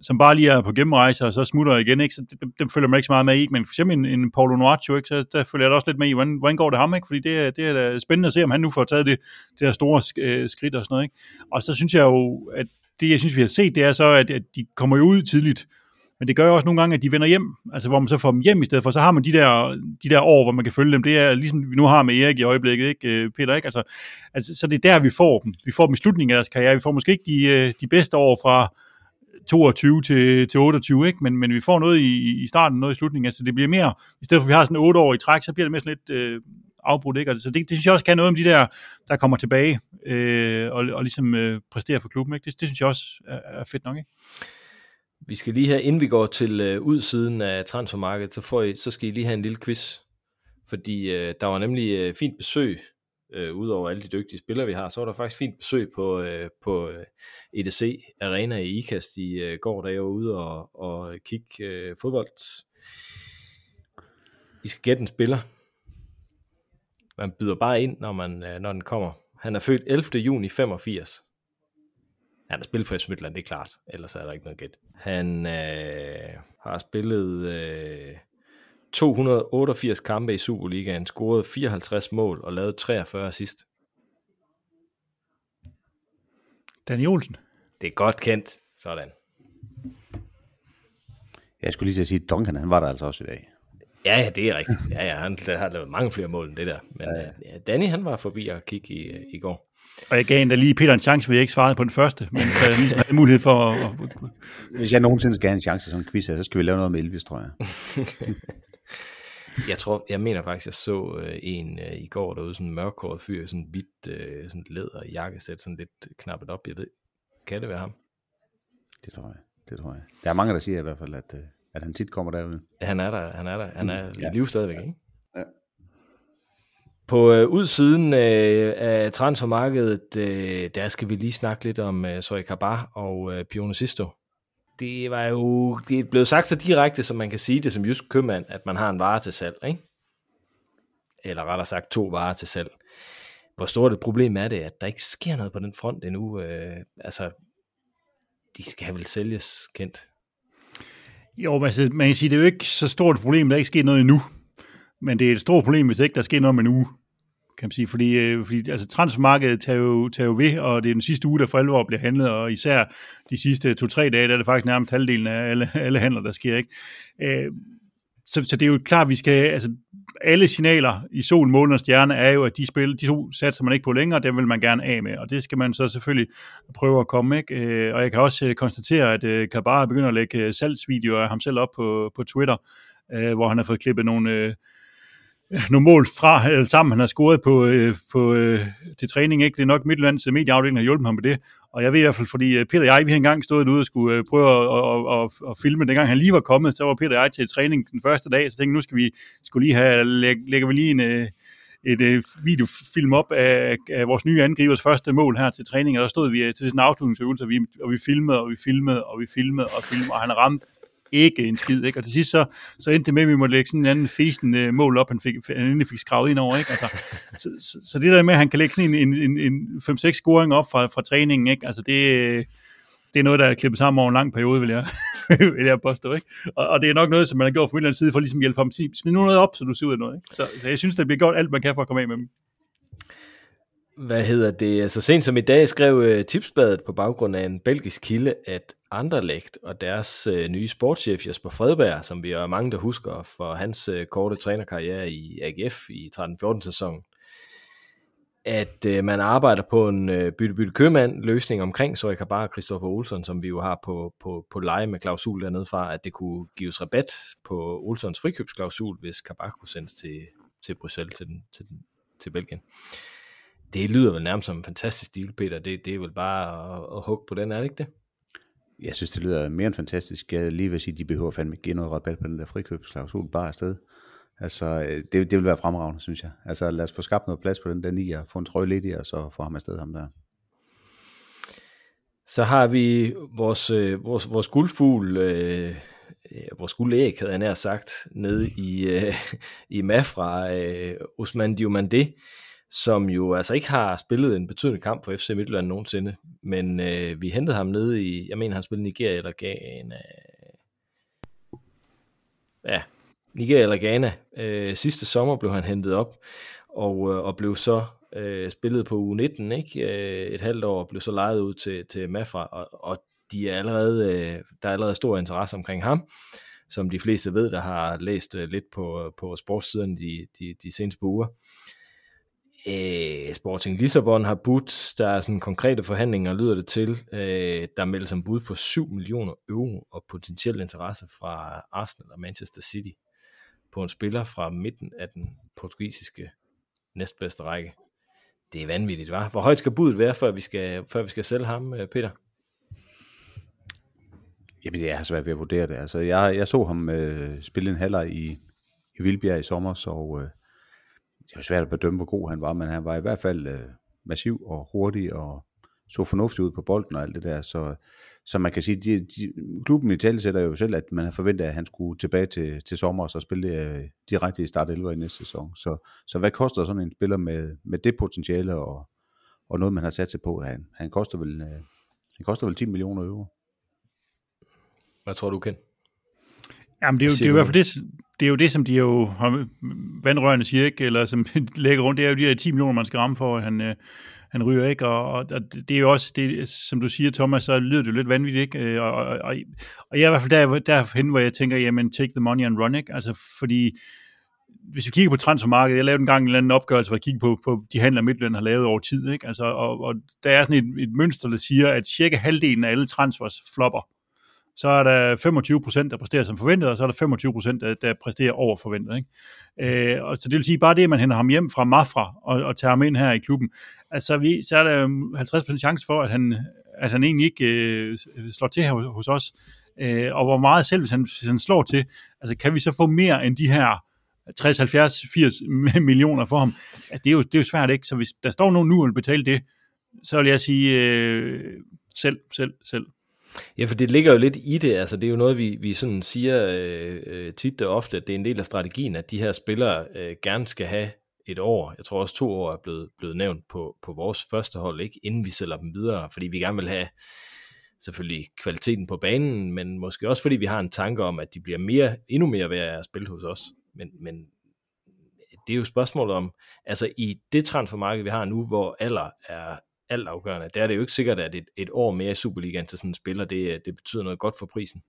som bare lige er på gennemrejse, og så smutter igen, ikke? så dem, dem følger man ikke så meget med i, men for eksempel en, en Paulo Noaccio, ikke? så der følger jeg da også lidt med i, hvordan, hvordan går det ham, ikke? fordi det, det er da spændende at se, om han nu får taget det, det der store øh, skridt og sådan noget. Ikke? Og så synes jeg jo, at det, jeg synes, vi har set, det er så, at, at de kommer jo ud tidligt, men det gør jo også nogle gange, at de vender hjem, altså hvor man så får dem hjem i stedet for, så har man de der, de der år, hvor man kan følge dem. Det er ligesom vi nu har med Erik i øjeblikket, ikke, øh, Peter? Ikke? Altså, altså, så det er der, vi får dem. Vi får dem i slutningen af deres karriere. Vi får måske ikke de, øh, de bedste år fra 22 til, til 28, ikke? Men, men vi får noget i, i starten, noget i slutningen. Altså det bliver mere, i stedet for at vi har sådan 8 år i træk, så bliver det mere sådan lidt øh, afbrudt, ikke? Altså, så det, det synes jeg også kan noget om de der, der kommer tilbage øh, og, og ligesom øh, præsterer for klubben, ikke? Det, det synes jeg også er, er fedt nok, ikke? Vi skal lige have, inden vi går til øh, udsiden af transfermarkedet, så, får I, så skal I lige have en lille quiz. Fordi øh, der var nemlig øh, fint besøg, øh, udover alle de dygtige spillere, vi har, så var der faktisk fint besøg på, øh, på øh, EDC Arena i IKAST i øh, går, da jeg var ude og, og kigge øh, fodbold. I skal gætte en spiller. Man byder bare ind, når, man, øh, når den kommer. Han er født 11. juni 85. Han har spillet for FC Midtland, det er klart. Ellers er der ikke noget gæt. Han øh, har spillet øh, 288 kampe i Superligaen, scoret 54 mål og lavet 43 assist. Danny Olsen. Det er godt kendt. Sådan. Jeg skulle lige til at sige, at Duncan, han var der altså også i dag. Ja, ja, det er rigtigt. Ja, ja, han har lavet mange flere mål end det der. Men ja, ja. Danny, han var forbi og kigge i, i går. Og jeg gav endda lige Peter en chance, hvor jeg ikke svarede på den første, men jeg ligesom havde mulighed for at... Hvis jeg nogensinde skal have en chance som quiz så skal vi lave noget med Elvis, tror jeg. jeg tror, jeg mener faktisk, jeg så øh, en øh, i går derude, sådan en mørkhåret fyr, sådan hvidt, øh, sådan læder jakkesæt, sådan lidt knappet op, jeg ved. Kan det være ham? Det tror jeg, det tror jeg. Der er mange, der siger i hvert fald, at, øh, at han tit kommer derude. Han er der, han er der, han er ja. i liv stadigvæk, ikke? På øh, udsiden øh, af transfermarkedet, øh, der skal vi lige snakke lidt om øh, Soy Kabar og øh, Pione Sisto. Det var jo det er blevet sagt så direkte, som man kan sige det som jysk købmand, at man har en vare til salg, ikke? Eller rettere sagt to varer til salg. Hvor stort et problem er det, at der ikke sker noget på den front endnu? Øh, altså, de skal vel sælges kendt. Jo, men altså, man kan sige, det er jo ikke så stort et problem, der ikke sker noget endnu. Men det er et stort problem, hvis ikke der sker noget om en uge kan man sige, fordi, øh, fordi altså, transfermarkedet tager jo, tager jo ved, og det er den sidste uge, der for alvor bliver handlet, og især de sidste to-tre dage, der er det faktisk nærmest halvdelen af alle, alle handler, der sker. Ikke? Øh, så, så det er jo klart, at vi skal, altså, alle signaler i sol, målen og stjerne er jo, at de spil, de to satser man ikke på længere, dem vil man gerne af med, og det skal man så selvfølgelig prøve at komme, ikke? Øh, og jeg kan også øh, konstatere, at øh, Kabar begynder at lægge øh, salgsvideoer af ham selv op på, på Twitter, hvor han har fået klippet nogle, nogle mål fra eller sammen, han har scoret på, øh, på, øh, til træning. Ikke? Det er nok Midtjyllands øh, medieafdeling, der har hjulpet ham med det. Og jeg ved i hvert fald, fordi øh, Peter og jeg, vi har engang stået derude og skulle øh, prøve at, at, at, at filme. Dengang han lige var kommet, så var Peter og jeg til træning den første dag, så tænkte nu skal vi skulle lige have, læg, lægger vi lige en, øh, et øh, videofilm op af, af vores nye angribers første mål her til træning, og der stod vi til sådan en afslutningsøvelse, og vi, og vi filmede, og vi filmede, og vi filmede, og filmede, og han ramte ikke en skid, ikke? Og til sidst så, så endte det med, at vi måtte lægge sådan en anden fesen øh, mål op, han, fik, han endelig fik skravet ind over, ikke? Altså, så, så, så, det der med, at han kan lægge sådan en, en, en, en 5-6 scoring op fra, fra træningen, ikke? Altså det, det er noget, der er klippet sammen over en lang periode, vil jeg, vil jeg påstå. Ikke? Og, og, det er nok noget, som man har gjort fra min side, for ligesom at hjælpe ham Smid nu noget op, så du ser ud af noget. Ikke? Så, så, jeg synes, det bliver gjort alt, man kan for at komme af med dem. Hvad hedder det? Så sent som i dag skrev øh, Tipsbladet på baggrund af en belgisk kilde, at Anderlecht og deres øh, nye sportschef Jesper Fredberg, som vi er mange, der husker for hans øh, korte trænerkarriere i AGF i 13-14 sæsonen, at man arbejder på en bytte-bytte købmand løsning omkring så jeg kan bare Christoffer Olsson, som vi jo har på, på, på leje med klausul dernede fra, at det kunne gives rabat på Olssons frikøbsklausul, hvis Kabak kunne sendes til, til Bruxelles, til, den, til, den, til Belgien det lyder vel nærmest som en fantastisk deal, Peter. Det, det er vel bare at, at hugge på den, er det ikke det? Jeg synes, det lyder mere end fantastisk. Jeg lige vil sige, at de behøver fandme ikke noget rabat på den der frikøbsklausul bare afsted. Altså, øh, det, det vil være fremragende, synes jeg. Altså, lad os få skabt noget plads på den der ni, og få en trøje lidt i, og så få ham afsted ham der. Så har vi vores, øh, vores, vores guldfugl, øh, vores guldæg, havde jeg nær sagt, nede i, øh, i Mafra, øh, Osman Diomandé, som jo altså ikke har spillet en betydende kamp for FC Midtjylland nogensinde, men øh, vi hentede ham ned i, jeg mener han spillede Nigeria eller Ghana, ja, Nigeria eller Ghana. Øh, sidste sommer blev han hentet op, og, øh, og blev så øh, spillet på U19, ikke? Øh, et halvt år, og blev så lejet ud til, til Mafra, og, og de er allerede, øh, der er allerede stor interesse omkring ham, som de fleste ved, der har læst øh, lidt på, øh, på sportssiden de, de, de seneste uger. Øh, Øh, Sporting Lissabon har budt, der er sådan konkrete forhandlinger, lyder det til, øh, der meldes som bud på 7 millioner euro og potentiel interesse fra Arsenal og Manchester City på en spiller fra midten af den portugisiske næstbedste række. Det er vanvittigt, var. Hvor højt skal budet være, før vi skal, før vi skal sælge ham, øh, Peter? Jamen, det er svært ved at vurdere det. Altså, jeg, jeg så ham øh, spille en halvleg i, i Vildbjerg i sommer, så øh, det er jo svært at bedømme, hvor god han var, men han var i hvert fald øh, massiv og hurtig og så fornuftig ud på bolden og alt det der. Så, så man kan sige, de, de, klubben i tale sætter jo selv, at man har forventet, at han skulle tilbage til, til sommer og så spille øh, direkte i start 11 i næste sæson. Så, så hvad koster sådan en spiller med, med det potentiale og, og noget, man har sat sig på? Han, han, koster vel, øh, han koster vel 10 millioner euro. Hvad tror du, Ken? Jamen, det er jo, det er jo i hvert fald det, det er jo det, som de jo har vandrørende siger, ikke? eller som lægger rundt, det er jo de her 10 millioner, man skal ramme for, at han, øh, han ryger, ikke? Og, og, det er jo også, det, som du siger, Thomas, så lyder det jo lidt vanvittigt, ikke? Øh, og, og, og, og jeg er i hvert fald der, derhen, hvor jeg tænker, jamen, take the money and run, ikke? Altså, fordi hvis vi kigger på transfermarkedet, jeg lavede en gang en eller anden opgørelse, hvor jeg kiggede på, på de handler, Midtjylland har lavet over tid, ikke? Altså, og, og der er sådan et, et mønster, der siger, at cirka halvdelen af alle transfers flopper så er der 25 procent, der præsterer som forventet, og så er der 25 procent, der, der præsterer over forventet. Ikke? Øh, og så det vil sige, bare det, at man henter ham hjem fra Mafra og, og tager ham ind her i klubben, altså vi, så er der 50 procent chance for, at han, at han egentlig ikke øh, slår til her hos, hos os. Øh, og hvor meget selv, hvis han, hvis han slår til, altså kan vi så få mere end de her 60, 70, 80 millioner for ham? Altså, det, er jo, det er jo svært, ikke? Så hvis der står nogen nu og betale det, så vil jeg sige øh, selv, selv, selv. Ja, for det ligger jo lidt i det, altså det er jo noget, vi, vi sådan siger øh, øh, tit og ofte, at det er en del af strategien, at de her spillere øh, gerne skal have et år, jeg tror også to år er blevet, blevet nævnt på, på vores første hold, ikke? Inden vi sælger dem videre, fordi vi gerne vil have selvfølgelig kvaliteten på banen, men måske også fordi vi har en tanke om, at de bliver mere, endnu mere værd at spille hos os. Men, men det er jo spørgsmålet om, altså i det transfermarked, vi har nu, hvor alder er, altafgørende. Det er det jo ikke sikkert, at et, et år mere i Superligaen til sådan en spiller, det, det betyder noget godt for prisen.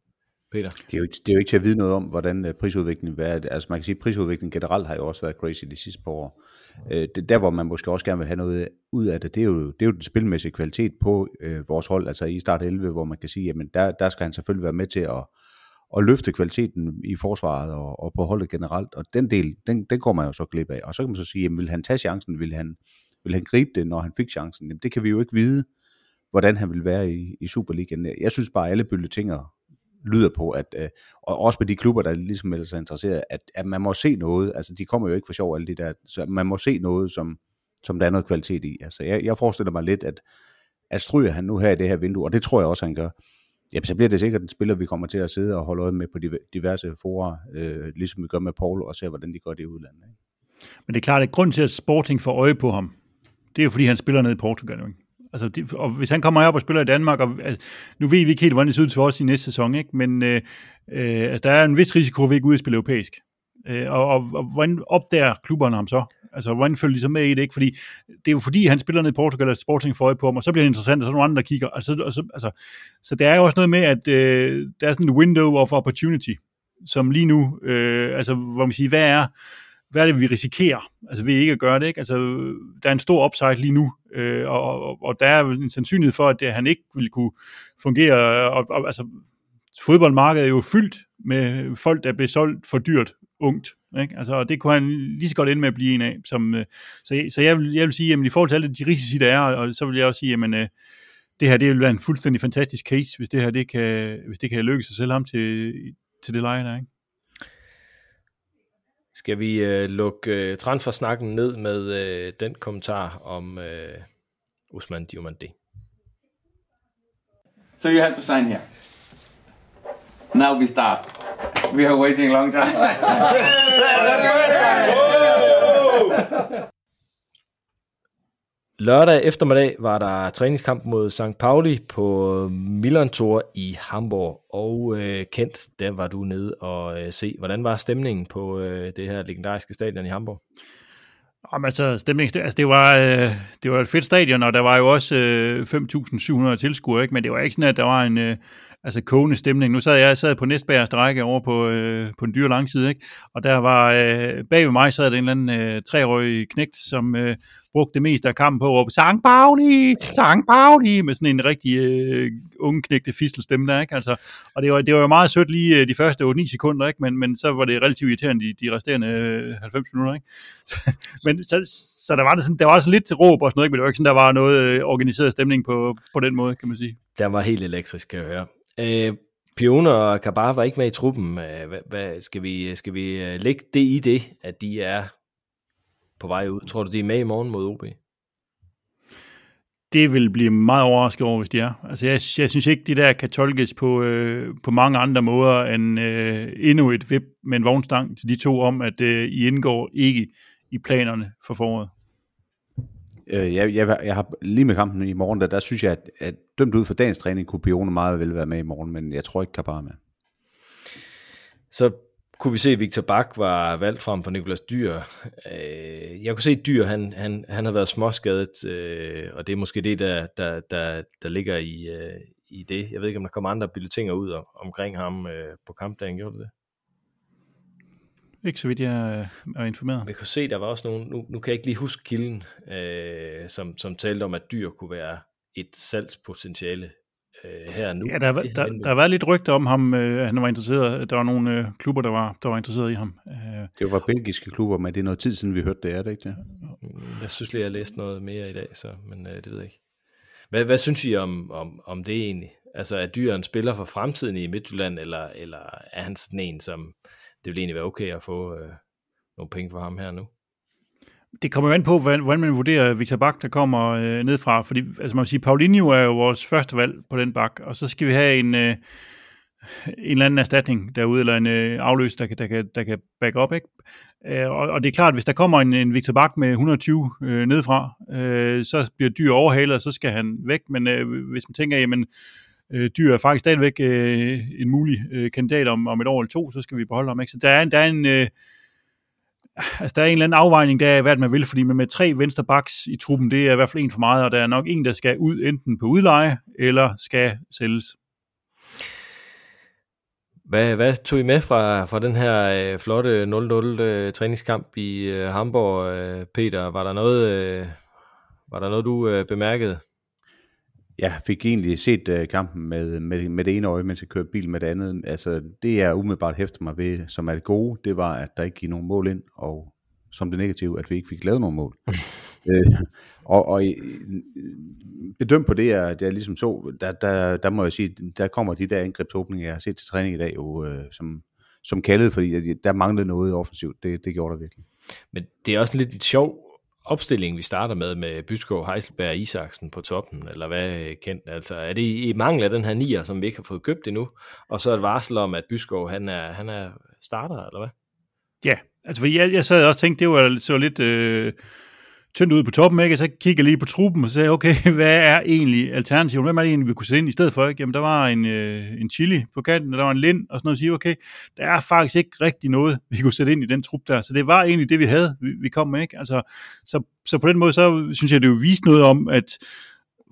Peter? Det er, jo ikke, det er jo ikke til at vide noget om, hvordan øh, prisudviklingen er. Altså man kan sige, at prisudviklingen generelt har jo også været crazy de sidste par år. Øh, det, der, hvor man måske også gerne vil have noget ud af det, det er jo, det er jo den spilmæssige kvalitet på øh, vores hold, altså i start 11, hvor man kan sige, jamen der, der skal han selvfølgelig være med til at, at løfte kvaliteten i forsvaret og, og på holdet generelt. Og den del, den, den går man jo så glip af. Og så kan man så sige, jamen, vil han tage chancen? Vil han, vil han gribe det, når han fik chancen? Jamen, det kan vi jo ikke vide, hvordan han vil være i, i Superligaen. Jeg synes bare, at alle bølgetinger lyder på, at, øh, og også med de klubber, der ligesom melder sig interesseret, at, at man må se noget, altså de kommer jo ikke for sjov alle de der, så man må se noget, som, som der er noget kvalitet i. Altså jeg, jeg forestiller mig lidt, at, at stryger han nu her i det her vindue, og det tror jeg også, han gør, jamen så bliver det sikkert en spiller, vi kommer til at sidde og holde øje med på diverse forer, øh, ligesom vi gør med Paul, og se, hvordan de gør det i udlandet. Ikke? Men det er klart, at grund til, at Sporting får øje på ham, det er jo, fordi han spiller ned i Portugal. Ikke? Altså, det, og hvis han kommer op og spiller i Danmark, og altså, nu ved vi ikke helt, hvordan det ser ud til os i næste sæson, ikke? men øh, øh, altså, der er en vis risiko, at vi ikke ud og spille europæisk. Øh, og, og, og, hvordan opdager klubberne ham så? Altså, hvordan følger de så med i det? Ikke? Fordi det er jo fordi, han spiller ned i Portugal, og Sporting får øje på ham, og så bliver det interessant, og så er nogle andre, der kigger. Altså, og så, altså, så der er jo også noget med, at øh, der er sådan en window of opportunity, som lige nu, øh, altså, hvor man siger, hvad er, hvad er det, vi risikerer, altså ved ikke at gøre det, ikke? Altså, der er en stor upside lige nu, øh, og, og, og der er en sandsynlighed for, at det, han ikke vil kunne fungere, og, og altså, fodboldmarkedet er jo fyldt med folk, der bliver solgt for dyrt ungt, ikke? Altså, og det kunne han lige så godt ende med at blive en af, som, øh, så, så jeg, vil, jeg vil sige, at i forhold til alle de risici, der er, og så vil jeg også sige, at øh, det her, det vil være en fuldstændig fantastisk case, hvis det her, det kan, hvis det kan lykkes at sælge ham til, til det leje der, ikke? Skal vi øh, lukke øh, transfersnakken ned med øh, den kommentar om øh, Usman Diomande? So you have to sign here. Now we start. We are waiting a long time. the first time. Lørdag eftermiddag var der træningskamp mod St. Pauli på Milan Tour i Hamburg. Og øh, Kent, der var du nede og øh, se. Hvordan var stemningen på øh, det her legendariske stadion i Hamburg? Jamen altså, stemning, altså det var, øh, det var et fedt stadion, og der var jo også øh, 5.700 tilskuere, ikke? men det var ikke sådan, at der var en øh, altså kogende stemning. Nu sad jeg, jeg sad på næstbærste række over på, øh, på den dyre langside, ikke? og der var øh, bag ved mig sad der en eller anden øh, treårig knægt, som øh, brugte det meste af kampen på at råbe, Sang Pauli, Sang Pauli, med sådan en rigtig øh, ungeknægte fistelstemme der, ikke? Altså, og det var, det var jo meget sødt lige øh, de første 8-9 sekunder, ikke? Men, men så var det relativt irriterende de, de resterende øh, 90 minutter, ikke? Så, men så, så der var det sådan, der var også lidt til råb og sådan noget, ikke? Men det var ikke sådan, der var noget øh, organiseret stemning på, på den måde, kan man sige. Der var helt elektrisk, kan jeg høre. Øh, Pione og Kabar var ikke med i truppen. Øh, hvad, hvad, skal, vi, skal vi øh, lægge det i det, at de er på vej ud. Tror du, de er med i morgen mod OB? Det vil blive meget overrasket over, hvis de er. Altså, jeg, jeg synes ikke, de der kan tolkes på, øh, på mange andre måder end øh, endnu et vip med en vognstang til de to om, at øh, I indgår ikke i planerne for foråret. Øh, jeg, jeg, jeg har lige med kampen i morgen, der, der synes jeg, at, at dømt ud for dagens træning, kunne Pione meget vel være med i morgen, men jeg tror ikke, kan bare med. Så kunne vi se, at Victor Bak var valgt frem for Nikolas Dyr. Øh, jeg kunne se, at Dyr han, han, han har været småskadet, øh, og det er måske det, der, der, der, der ligger i, øh, i det. Jeg ved ikke, om der kommer andre bulletiner ud om, omkring ham på kampdagen. Gjorde det? Ikke så vidt jeg er informeret. Vi kunne se, der var også nogen, nu, nu kan jeg ikke lige huske kilden, øh, som, som talte om, at dyr kunne være et salgspotentiale øh, her nu. Ja, der, der, der, der været lidt rygter om ham, øh, han var interesseret. Der var nogle øh, klubber, der var, der var interesseret i ham. Øh. Det var belgiske klubber, men det er noget tid siden, vi hørte det, er det ikke det? Mm, jeg synes lige, jeg har læst noget mere i dag, så, men øh, det ved jeg ikke. Hvad, hvad synes I om, om, om det egentlig? Altså, er Dyr en spiller for fremtiden i Midtjylland, eller, eller er han sådan en, som det vil egentlig være okay at få øh, nogle penge for ham her nu? Det kommer jo an på, hvordan man vurderer Victor Bak, der kommer øh, ned fra. Fordi, altså man vil sige, Paulinho er jo vores første valg på den bak, og så skal vi have en, øh, en eller anden erstatning derude, eller en øh, afløs, der kan, der, kan, der kan back up. Ikke? Øh, og, og det er klart, at hvis der kommer en, en Victor Bak med 120 øh, nedfra, øh, så bliver dyr overhalet, og så skal han væk. Men øh, hvis man tænker, jamen, øh, dyr er faktisk stadigvæk øh, en mulig øh, kandidat om, om et år eller to, så skal vi beholde ham. Ikke? Så der er, der er en... Øh, altså, der er en eller anden afvejning der af, hvad man vil, fordi med tre venstre backs i truppen, det er i hvert fald en for meget, og der er nok en, der skal ud enten på udleje, eller skal sælges. Hvad, hvad tog I med fra, fra den her øh, flotte 0-0 øh, træningskamp i øh, Hamburg, øh, Peter? Var der noget, øh, var der noget du øh, bemærkede? Jeg fik egentlig set uh, kampen med, med, med det ene øje, mens jeg kørte bil med det andet. Altså, det jeg umiddelbart hæfter mig ved, som er det gode, det var, at der ikke gik nogen mål ind, og som det negative, at vi ikke fik lavet nogen mål. øh, og, og bedømt på det, jeg, det jeg ligesom så, der, der, der må jeg sige, der kommer de der angrebsåbninger, jeg har set til træning i dag, jo, øh, som, som kaldede, fordi der manglede noget offensivt. Det, det gjorde der virkelig. Men det er også lidt et sjov opstilling, vi starter med, med Byskov, Heiselberg og Isaksen på toppen, eller hvad øh, kendt? Altså, er det i mangel af den her nier, som vi ikke har fået købt endnu, og så et varsel om, at Byskov, han er, han er starter, eller hvad? Ja, altså jeg, jeg sad også tænkte, det var så lidt... Øh tyndt ud på toppen, ikke? Og så kigger jeg lige på truppen og sagde, okay, hvad er egentlig alternativet? Hvem er det egentlig, vi kunne sætte ind i stedet for? Ikke? Jamen, der var en, øh, en chili på kanten, og der var en lind, og sådan noget, og sige, okay, der er faktisk ikke rigtig noget, vi kunne sætte ind i den trup der. Så det var egentlig det, vi havde, vi, vi kom med, ikke? Altså, så, så på den måde, så synes jeg, det jo viste noget om, at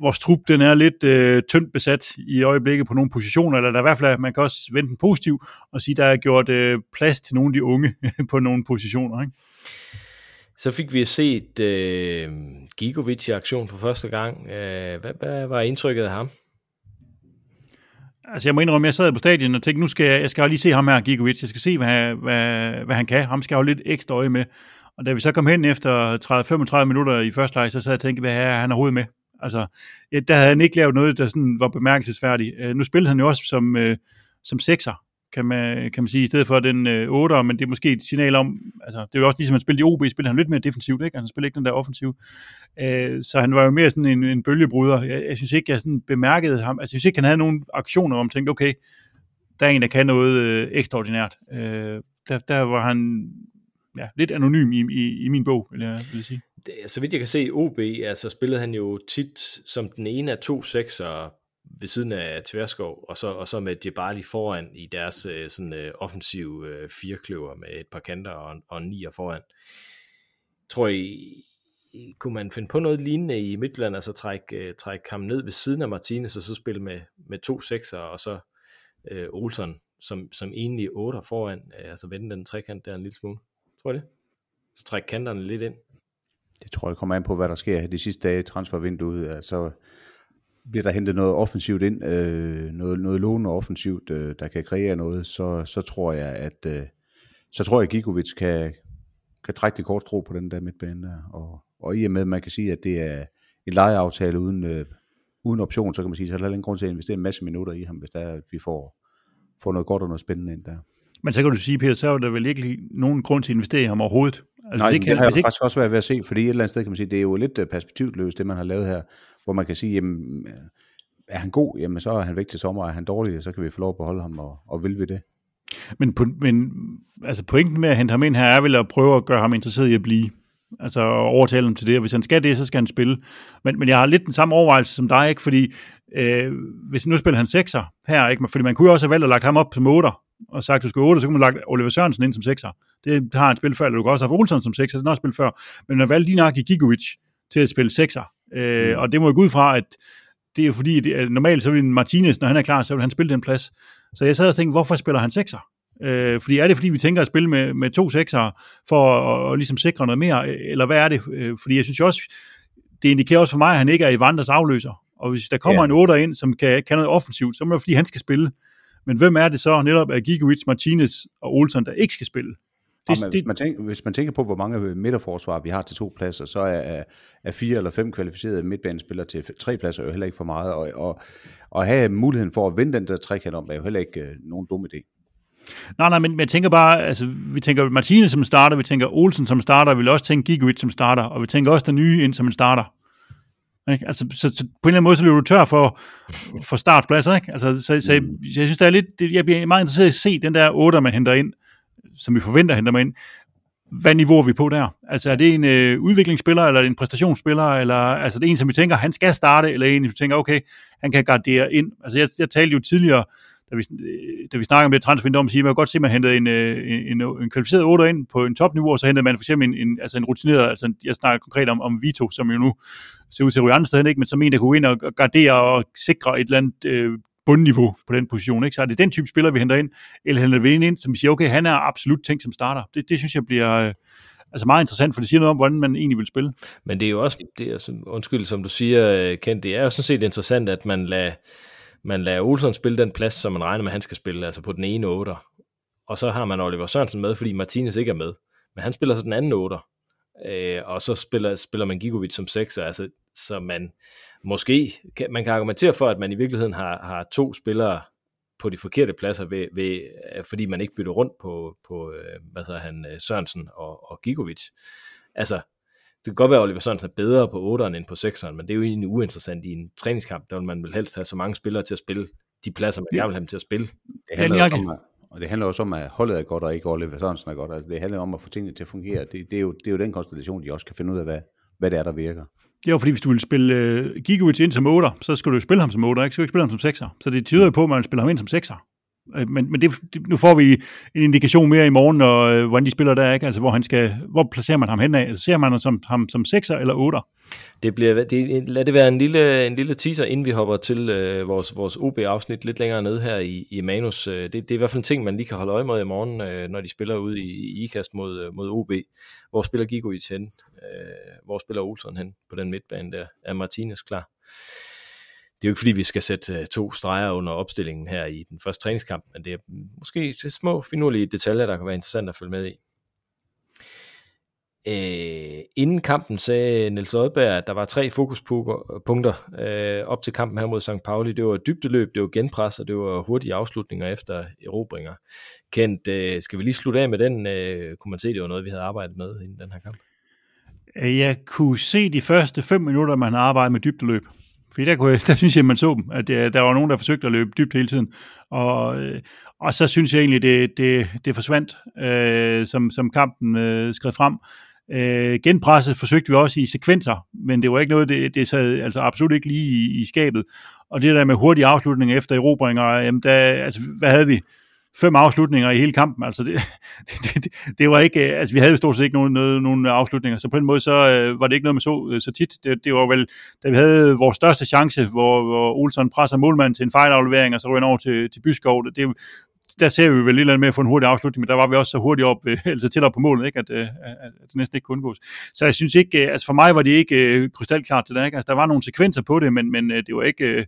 vores trup, den er lidt øh, tyndt besat i øjeblikket på nogle positioner, eller der i hvert fald, man kan også vente den positiv og sige, der er gjort øh, plads til nogle af de unge på nogle positioner, ikke? Så fik vi set øh, Gigovic i aktion for første gang. Øh, hvad, hvad var indtrykket af ham? Altså jeg må indrømme, jeg sad på stadion og tænkte, nu skal jeg, jeg skal lige se ham her, Gigovic. Jeg skal se, hvad, hvad, hvad han kan. Ham skal jeg jo lidt ekstra øje med. Og da vi så kom hen efter 30-35 minutter i første leg, så sad jeg og tænkte, hvad er han overhovedet med? Altså, ja, der havde han ikke lavet noget, der sådan var bemærkelsesværdigt. Øh, nu spillede han jo også som, øh, som sekser, kan man, kan man sige, i stedet for den øh, 8'er, men det er måske et signal om, altså det er jo også ligesom, han spillede i OB, spiller han lidt mere defensivt, ikke? Altså, han spiller ikke den der offensiv. Øh, så han var jo mere sådan en, en bølgebryder. Jeg, jeg, synes ikke, jeg sådan bemærkede ham, altså jeg synes ikke, han havde nogen aktioner, om man tænkte, okay, der er en, der kan noget øh, ekstraordinært. Øh, der, der var han ja, lidt anonym i, i, i min bog, vil jeg vil sige. Det, så vidt jeg kan se, OB, altså spillede han jo tit som den ene af to sekser ved siden af Tverskov, og så, og så med Djibali foran i deres øh, sådan, øh, offensive øh, firekløver med et par kanter og, og nier foran. Tror I, kunne man finde på noget lignende i Midtjylland, altså trække, øh, trække ham ned ved siden af Martinez, og så spille med, med to sekser, og så øh, Olsen som, som egentlig otter foran, øh, altså vende den trekant der en lille smule. Tror I det? Så trække kanterne lidt ind. Det tror jeg kommer an på, hvad der sker de sidste dage i transfervinduet. Altså, bliver der hentet noget offensivt ind, øh, noget, noget lånende offensivt, øh, der kan kreere noget, så, så tror jeg, at øh, så tror jeg, at Gigovic kan, kan trække det kort tro på den der midtbane der. Og, og i og med, at man kan sige, at det er en lejeaftale uden, øh, uden option, så kan man sige, så er der ingen grund til at investere en masse minutter i ham, hvis der er, at vi får, får noget godt og noget spændende ind der. Men så kan du sige, Peter, så er der vel ikke nogen grund til at investere i ham overhovedet. Altså, Nej, det, kan, det har jeg ikke... faktisk også været ved at se, fordi et eller andet sted kan man sige, det er jo lidt øh, perspektivløst, det man har lavet her, hvor man kan sige, jamen, øh, er han god, jamen så er han væk til sommer, er han dårlig, så kan vi få lov at beholde ham, og, og vil vi det. Men, men altså pointen med at hente ham ind her er vel at prøve at gøre ham interesseret i at blive. Altså overtale ham til det, og hvis han skal det, så skal han spille. Men, men jeg har lidt den samme overvejelse som dig, ikke? fordi øh, hvis nu spiller han sekser her, ikke? fordi man kunne jo også have valgt at lagt ham op som otter, og sagt, du skal 8, så kunne man lagt Oliver Sørensen ind som sekser. Det har han spillet før, eller du kan også have Olsen som sekser, det har han også spillet før. Men man valgte lige nok i Gigovic til at spille sekser. Øh, mm. Og det må jo gå ud fra, at det er fordi, det normalt så vil Martinez, når han er klar, så vil han spille den plads. Så jeg sad og tænkte, hvorfor spiller han sekser? Øh, fordi er det fordi, vi tænker at spille med, med to sekser for at, at ligesom sikre noget mere, eller hvad er det? Øh, fordi jeg synes jo også, det indikerer også for mig, at han ikke er i Vanders afløser. Og hvis der kommer ja. en 8 ind, som kan, kan noget offensivt, så må det fordi, han skal spille. Men hvem er det så netop af Gigovic, Martinez og Olsen, der ikke skal spille? Det, Jamen, hvis, man tænker, hvis man tænker på, hvor mange midterforsvar vi har til to pladser, så er, er fire eller fem kvalificerede midtbanespillere til tre pladser jo heller ikke for meget. Og, og, og have muligheden for at vinde den der trekant om, er jo heller ikke øh, nogen dum idé. Nej, nej, men, jeg tænker bare, altså, vi tænker Martinez som starter, vi tænker Olsen som starter, vi vil også tænke Gigovic som starter, og vi tænker også den nye ind som en starter. Ikke? Altså, så, så, på en eller anden måde, så løber du tør for, for startpladser. Ikke? Altså, så, så jeg, jeg synes, det er lidt, jeg bliver meget interesseret i at se den der 8, man henter ind, som vi forventer henter man ind. Hvad niveau er vi på der? Altså er det en øh, udviklingsspiller, eller en præstationsspiller, eller altså er det en, som vi tænker, han skal starte, eller en, som vi tænker, okay, han kan gardere ind. Altså jeg, jeg talte jo tidligere, da vi, da vi snakker om det transfervindue, om at sige, man kan godt se, at man hentede en, øh, en, en, en kvalificeret 8 ind på en topniveau, og så hentede man for eksempel en, en, altså en rutineret, altså jeg snakker konkret om, om Vito, som jo nu ser ud til at ryge andre steder, ikke? men som en, der kunne ind og gardere og sikre et eller andet øh, bundniveau på den position. Ikke? Så er det den type spiller, vi henter ind, eller henter vi ind, som siger, okay, han er absolut tænkt som starter. Det, det synes jeg bliver, øh, altså meget interessant, for det siger noget om, hvordan man egentlig vil spille. Men det er jo også, det er, undskyld, som du siger, øh, Kent, det er jo sådan set interessant, at man lader, man lader Olsen spille den plads, som man regner med, han skal spille, altså på den ene otter. Og så har man Oliver Sørensen med, fordi Martinez ikke er med. Men han spiller så den anden otter. Øh, og så spiller, spiller man Gigovic som sekser, altså, så man måske, kan, man kan argumentere for, at man i virkeligheden har, har to spillere på de forkerte pladser, ved, ved, øh, fordi man ikke bytter rundt på, på øh, hvad hedder han, øh, Sørensen og, og Gigovic. Altså, det kan godt være, at Oliver Sørensen er bedre på 8'eren end på 6'eren, men det er jo egentlig uinteressant i en træningskamp, der vil man vel helst have så mange spillere til at spille de pladser, man Ja. gerne vil have dem til at spille. Det handler Ja, om, at, og det handler også om, at holdet er godt, og ikke Oliver Sørensen er godt. Altså, det handler om at få tingene til at fungere. Det, det, er jo, det er jo den konstellation, de også kan finde ud af, hvad, hvad det er, der virker. Det er jo fordi, hvis du vil spille uh, Gigovic ind som 8, så skal du jo spille ham som 8, ikke? Så skal du ikke spille ham som 6'er. Så det tyder jo på, at man vil spille ham ind som 6'er. Øh, men, men det, det, nu får vi en indikation mere i morgen, når, øh, hvordan de spiller der, ikke? Altså, hvor, han skal, hvor placerer man ham hen af? Altså, ser man ham som, ham som sekser eller otter? Det bliver, det, lad det være en lille, en lille teaser, inden vi hopper til øh, vores, vores OB-afsnit lidt længere ned her i, i Manus. Øh, det, det er i hvert fald en ting, man lige kan holde øje med i morgen, øh, når de spiller ude i, i IKAST mod, øh, mod OB. Hvor spiller Gigovic hen? Øh, hvor spiller Olsen hen på den midtbane der? Er Martinez klar? Det er jo ikke fordi, vi skal sætte øh, to streger under opstillingen her i den første træningskamp, men det er måske små finurlige detaljer, der kan være interessant at følge med i. Øh, inden kampen sagde Niels Odberg, at der var tre fokuspunkter øh, øh, op til kampen her mod St. Pauli. Det var dybdeløb, det var genpres, og det var hurtige afslutninger efter erobringer. Kent, øh, skal vi lige slutte af med den? Øh, kunne man se, det var noget, vi havde arbejdet med inden den her kamp? Øh, jeg kunne se de første fem minutter, man har arbejdet med dybdeløb. Fordi der, kunne der synes jeg, man så dem, at det, der var nogen, der forsøgte at løbe dybt hele tiden. Og, øh, og så synes jeg egentlig, det, det, det forsvandt, øh, som, som kampen øh, skred frem. Øh, genpresset forsøgte vi også i sekvenser, men det var ikke noget, det, det sad altså absolut ikke lige i, i skabet. Og det der med hurtige afslutninger efter erobringer, jamen der, altså, hvad havde vi? Fem afslutninger i hele kampen, altså det, det, det, det var ikke, øh, altså vi havde jo stort set ikke nogen, nogen, nogen afslutninger, så på en måde så øh, var det ikke noget, man så øh, så tit. Det, det var vel, da vi havde vores største chance, hvor, hvor Olsen presser målmanden til en fejlaflevering, og så ryger over til, til Byskov. Det, det, der ser vi vel lidt eller andet med at få en hurtig afslutning, men der var vi også så hurtigt op, ved, øh, altså tættere på målet, ikke? At, øh, at, at det næsten ikke kunne undgås. Så jeg synes ikke, altså for mig var det ikke øh, krystalklart til det, ikke? Altså der var nogle sekvenser på det, men, men det var ikke, øh,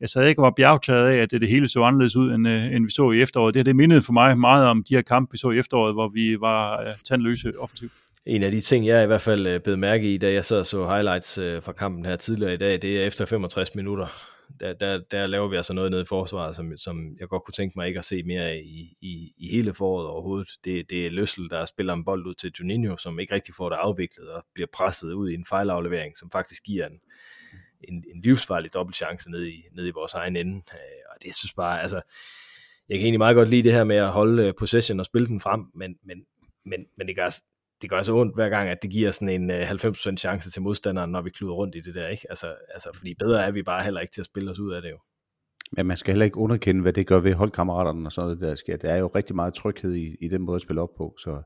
jeg sad ikke og var bjergtaget af, at det, det hele så anderledes ud, end, øh, end vi så i efteråret. Det, det mindede for mig meget om de her kampe, vi så i efteråret, hvor vi var øh, tandløse offensivt. En af de ting, jeg i hvert fald øh, blev mærke i, da jeg sad og så highlights øh, fra kampen her tidligere i dag, det er efter 65 minutter. Der, der, der laver vi altså noget nede i forsvaret, som, som jeg godt kunne tænke mig ikke at se mere af i, i, i hele foråret overhovedet. Det, det er Løssel, der spiller en bold ud til Juninho, som ikke rigtig får det afviklet og bliver presset ud i en fejlaflevering, som faktisk giver en, en, en livsfarlig dobbeltchance ned i, ned i vores egen ende. Øh, Og det synes bare, altså, jeg kan egentlig meget godt lide det her med at holde øh, possession og spille den frem, men, men, men, men det gør, det gør så ondt hver gang, at det giver sådan en øh, 90% chance til modstanderen, når vi kluder rundt i det der, ikke? Altså, altså, fordi bedre er vi bare heller ikke til at spille os ud af det jo. Men man skal heller ikke underkende, hvad det gør ved holdkammeraterne og sådan noget, der sker. Der er jo rigtig meget tryghed i, i den måde at spille op på, så,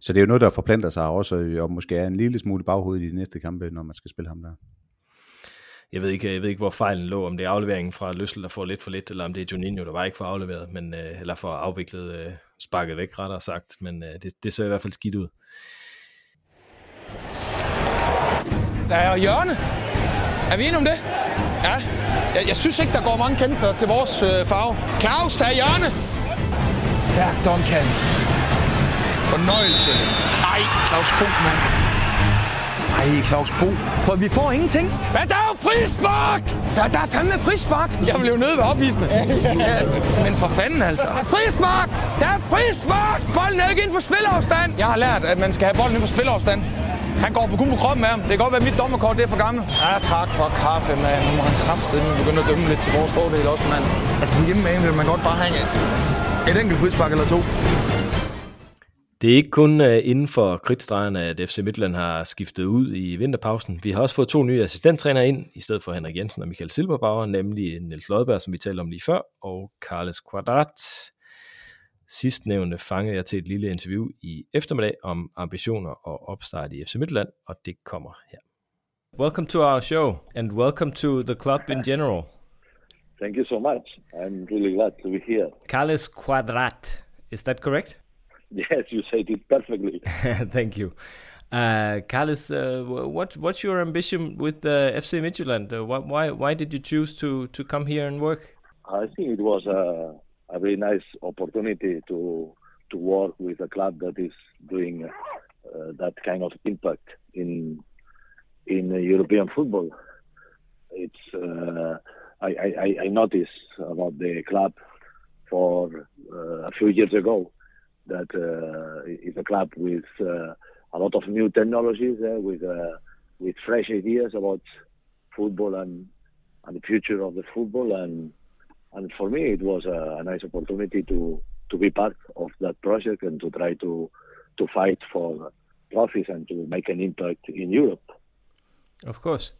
så det er jo noget, der forplanter sig også, og måske er en lille smule baghoved i de næste kampe, når man skal spille ham der. Jeg ved ikke, jeg ved ikke hvor fejlen lå, om det er afleveringen fra Løssel, der får lidt for lidt, eller om det er Juninho, der var ikke for afleveret, men, øh, eller for afviklet, øh, sparket væk, rettere sagt, men øh, det, det ser i hvert fald skidt ud. Der er hjørne. Er vi enige om det? Ja. Jeg, jeg synes ikke, der går mange kendelser til vores øh, farve. Claus, der er hjørne. Stærk Duncan. Fornøjelse. Ej, Claus Punkt, mand. Ej, Claus Punkt. Prøv, vi får ingenting. Men der er jo frispark! Ja, der er fandme frispark. Jeg blev nødt ved opvisende. ja, men for fanden altså. Frispark! Der er frispark! Bolden er ikke inden for spilafstand. Jeg har lært, at man skal have bolden inden for spilafstand. Han går på kun på kroppen med ham. Det kan godt være, at mit dommerkort det er for gammelt. Ja, tak for kaffe, mand. Nu må han kraftedeme begynde at dømme lidt til vores fordel også, mand. Altså på hjemmebane vil man godt bare have et, et enkelt frispark eller to. Det er ikke kun uh, inden for kridtstregerne, at FC Midtjylland har skiftet ud i vinterpausen. Vi har også fået to nye assistenttræner ind, i stedet for Henrik Jensen og Michael Silberbauer, nemlig Niels Lodberg, som vi talte om lige før, og Carles Quadrat. Sidstnævnte fangede jeg til et lille interview i eftermiddag om ambitioner og opstart i FC Midtjylland, og det kommer her. Welcome to our show, and welcome to the club in general. Thank you so much. I'm really glad to be here. Carles Quadrat, is that correct? Yes, you said it perfectly. Thank you. Uh, Carlos, uh, what what's your ambition with uh, FC Midtjylland? Uh, why why did you choose to to come here and work? I think it was a, a very nice opportunity to to work with a club that is doing uh, that kind of impact in in European football. It's uh, I, I, I noticed about the club for uh, a few years ago that uh, it's a club with uh, a lot of new technologies, uh, with uh, with fresh ideas about football and and the future of the football. And and for me, it was a, a nice opportunity to to be part of that project and to try to to fight for trophies and to make an impact in Europe. Of course.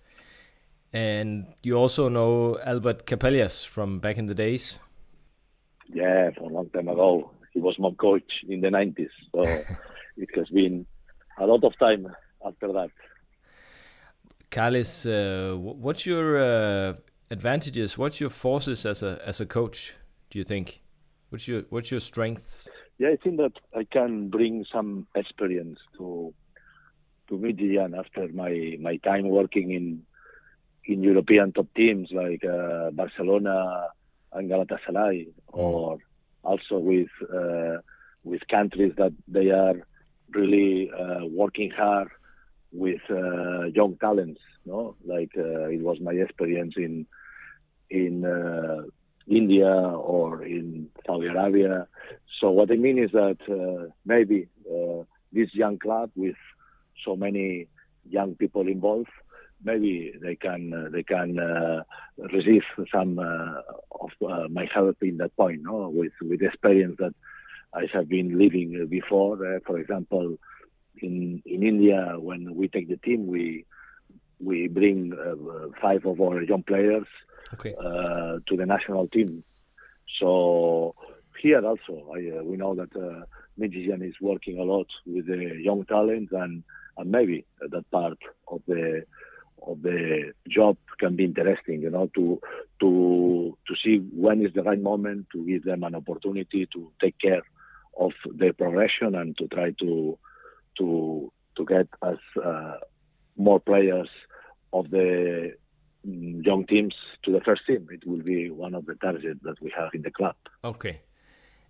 And you also know Albert Capellas from back in the days. Yeah, for a long time ago. He was my coach in the 90s. So it has been a lot of time after that. Carles, uh, what's your uh, advantages? What's your forces as a as a coach? Do you think? What's your what's your strengths? Yeah, I think that I can bring some experience to to Midtjylland after my my time working in in European top teams like uh, Barcelona and Galatasaray, or also with uh, with countries that they are really uh, working hard with uh, young talents. No, like it was my experience in in India or in Saudi Arabia. So what I mean is that maybe this young club with so many young people involved, maybe they can they can receive some of my help in that point, no, with with experience that I have been living before. Uh, for example, in in India, when we take the team, we we bring uh, five of our young players okay. uh, to the national team. So here also, I, uh, we know that uh, Midtjylland is working a lot with the young talent, and, and maybe that part of the of the job can be interesting. You know, to to to see when is the right moment to give them an opportunity to take care of their progression and to try to to to get us uh, more players of the mm, young teams to the first team. It will be one of the targets that we have in the club. Okay.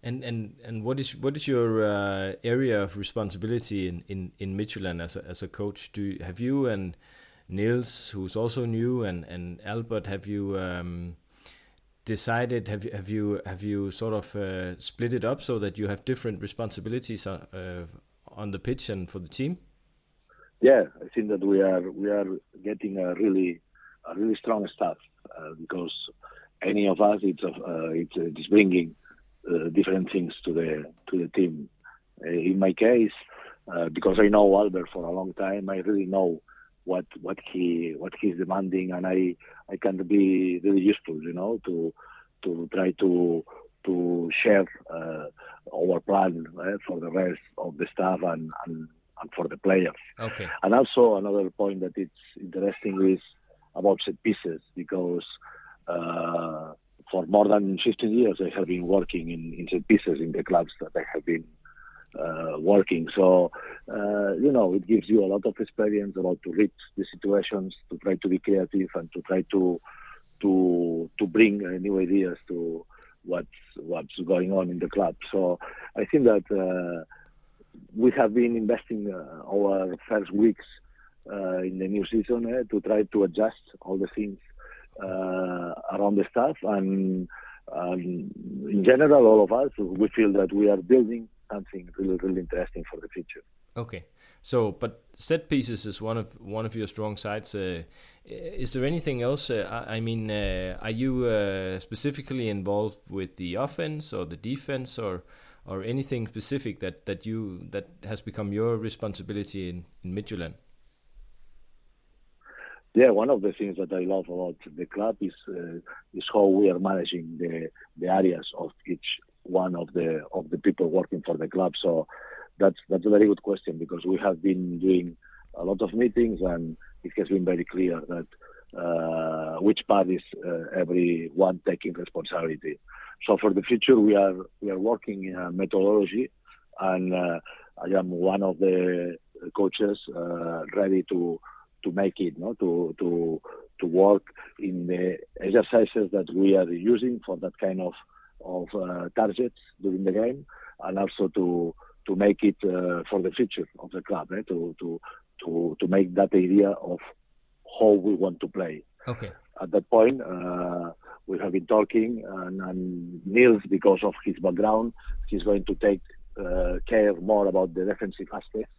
And and and what is what is your uh, area of responsibility in in in Midtjylland as a as a coach? Do you, have you and Nils, who's also new, and and Albert, have you um, decided? Have you have you have you sort of uh, split it up so that you have different responsibilities uh, uh on the pitch and for the team? Yeah, I think that we are we are getting a really a really strong staff uh, because any of us it's uh, it's, it's bringing uh, different things to the to the team. Uh, in my case, because I know Albert for a long time, I really know what what he what he's demanding, and I I can be really useful, you know, to to try to to share uh, our plan uh, for the rest of the staff and, and, and for the players. Okay. And also another point that it's interesting is about set pieces because uh, for more than 15 years I have been working in, in set pieces in the clubs that I have been uh, working. So, uh, you know, it gives you a lot of experience about to read the situations, to try to be creative and to try to to to bring uh, new ideas to what's what's going on in the club. So I think that uh, we have been investing uh, our first weeks uh, in the new season eh, to try to adjust all the things around the staff and, in general, all of us we feel that we are building something really really interesting for the future. Okay. So, but set pieces is one of one of your strong sides. Uh, is there anything else? Uh, I, mean, uh, are you uh, specifically involved with the offense or the defense, or or anything specific that, that you that has become your responsibility in, in Midtjylland? Yeah, one of the things that I love about the club is uh, is how we are managing the the areas of each one of the of the people working for the club. So that's that's a very good question because we have been doing a lot of meetings and it has been very clear that uh, which part is uh, everyone taking responsibility. So for the future, we are we are working in a methodology and uh, I am one of the coaches uh, ready to to make it, no, to to to work in the exercises that we are using for that kind of of uh, targets during the game, and also to to make it uh, for the future of the club, eh? to to to to make that idea of how we want to play. Okay. At that point, uh, we have been talking, and, and Niels, because of his background, he's going to take uh, care more about the defensive aspects,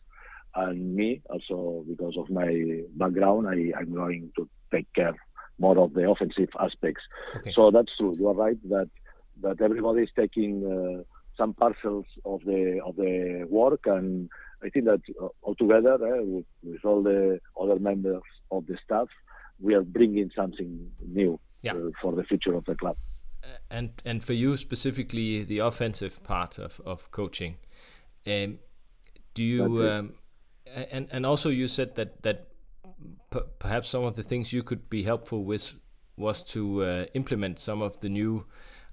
and me also because of my background, I, I'm going to take care more of the offensive aspects. Okay. So that's true. You are right that that everybody is taking uh, some parcels of the of the work, and I think that uh, altogether, uh, with, with all the other members of the staff, we are bringing something new Yeah. uh, for the future of the club. and and for you specifically the offensive part of, of coaching um, do you um, and and also you said that that perhaps some of the things you could be helpful with was to uh, implement some of the new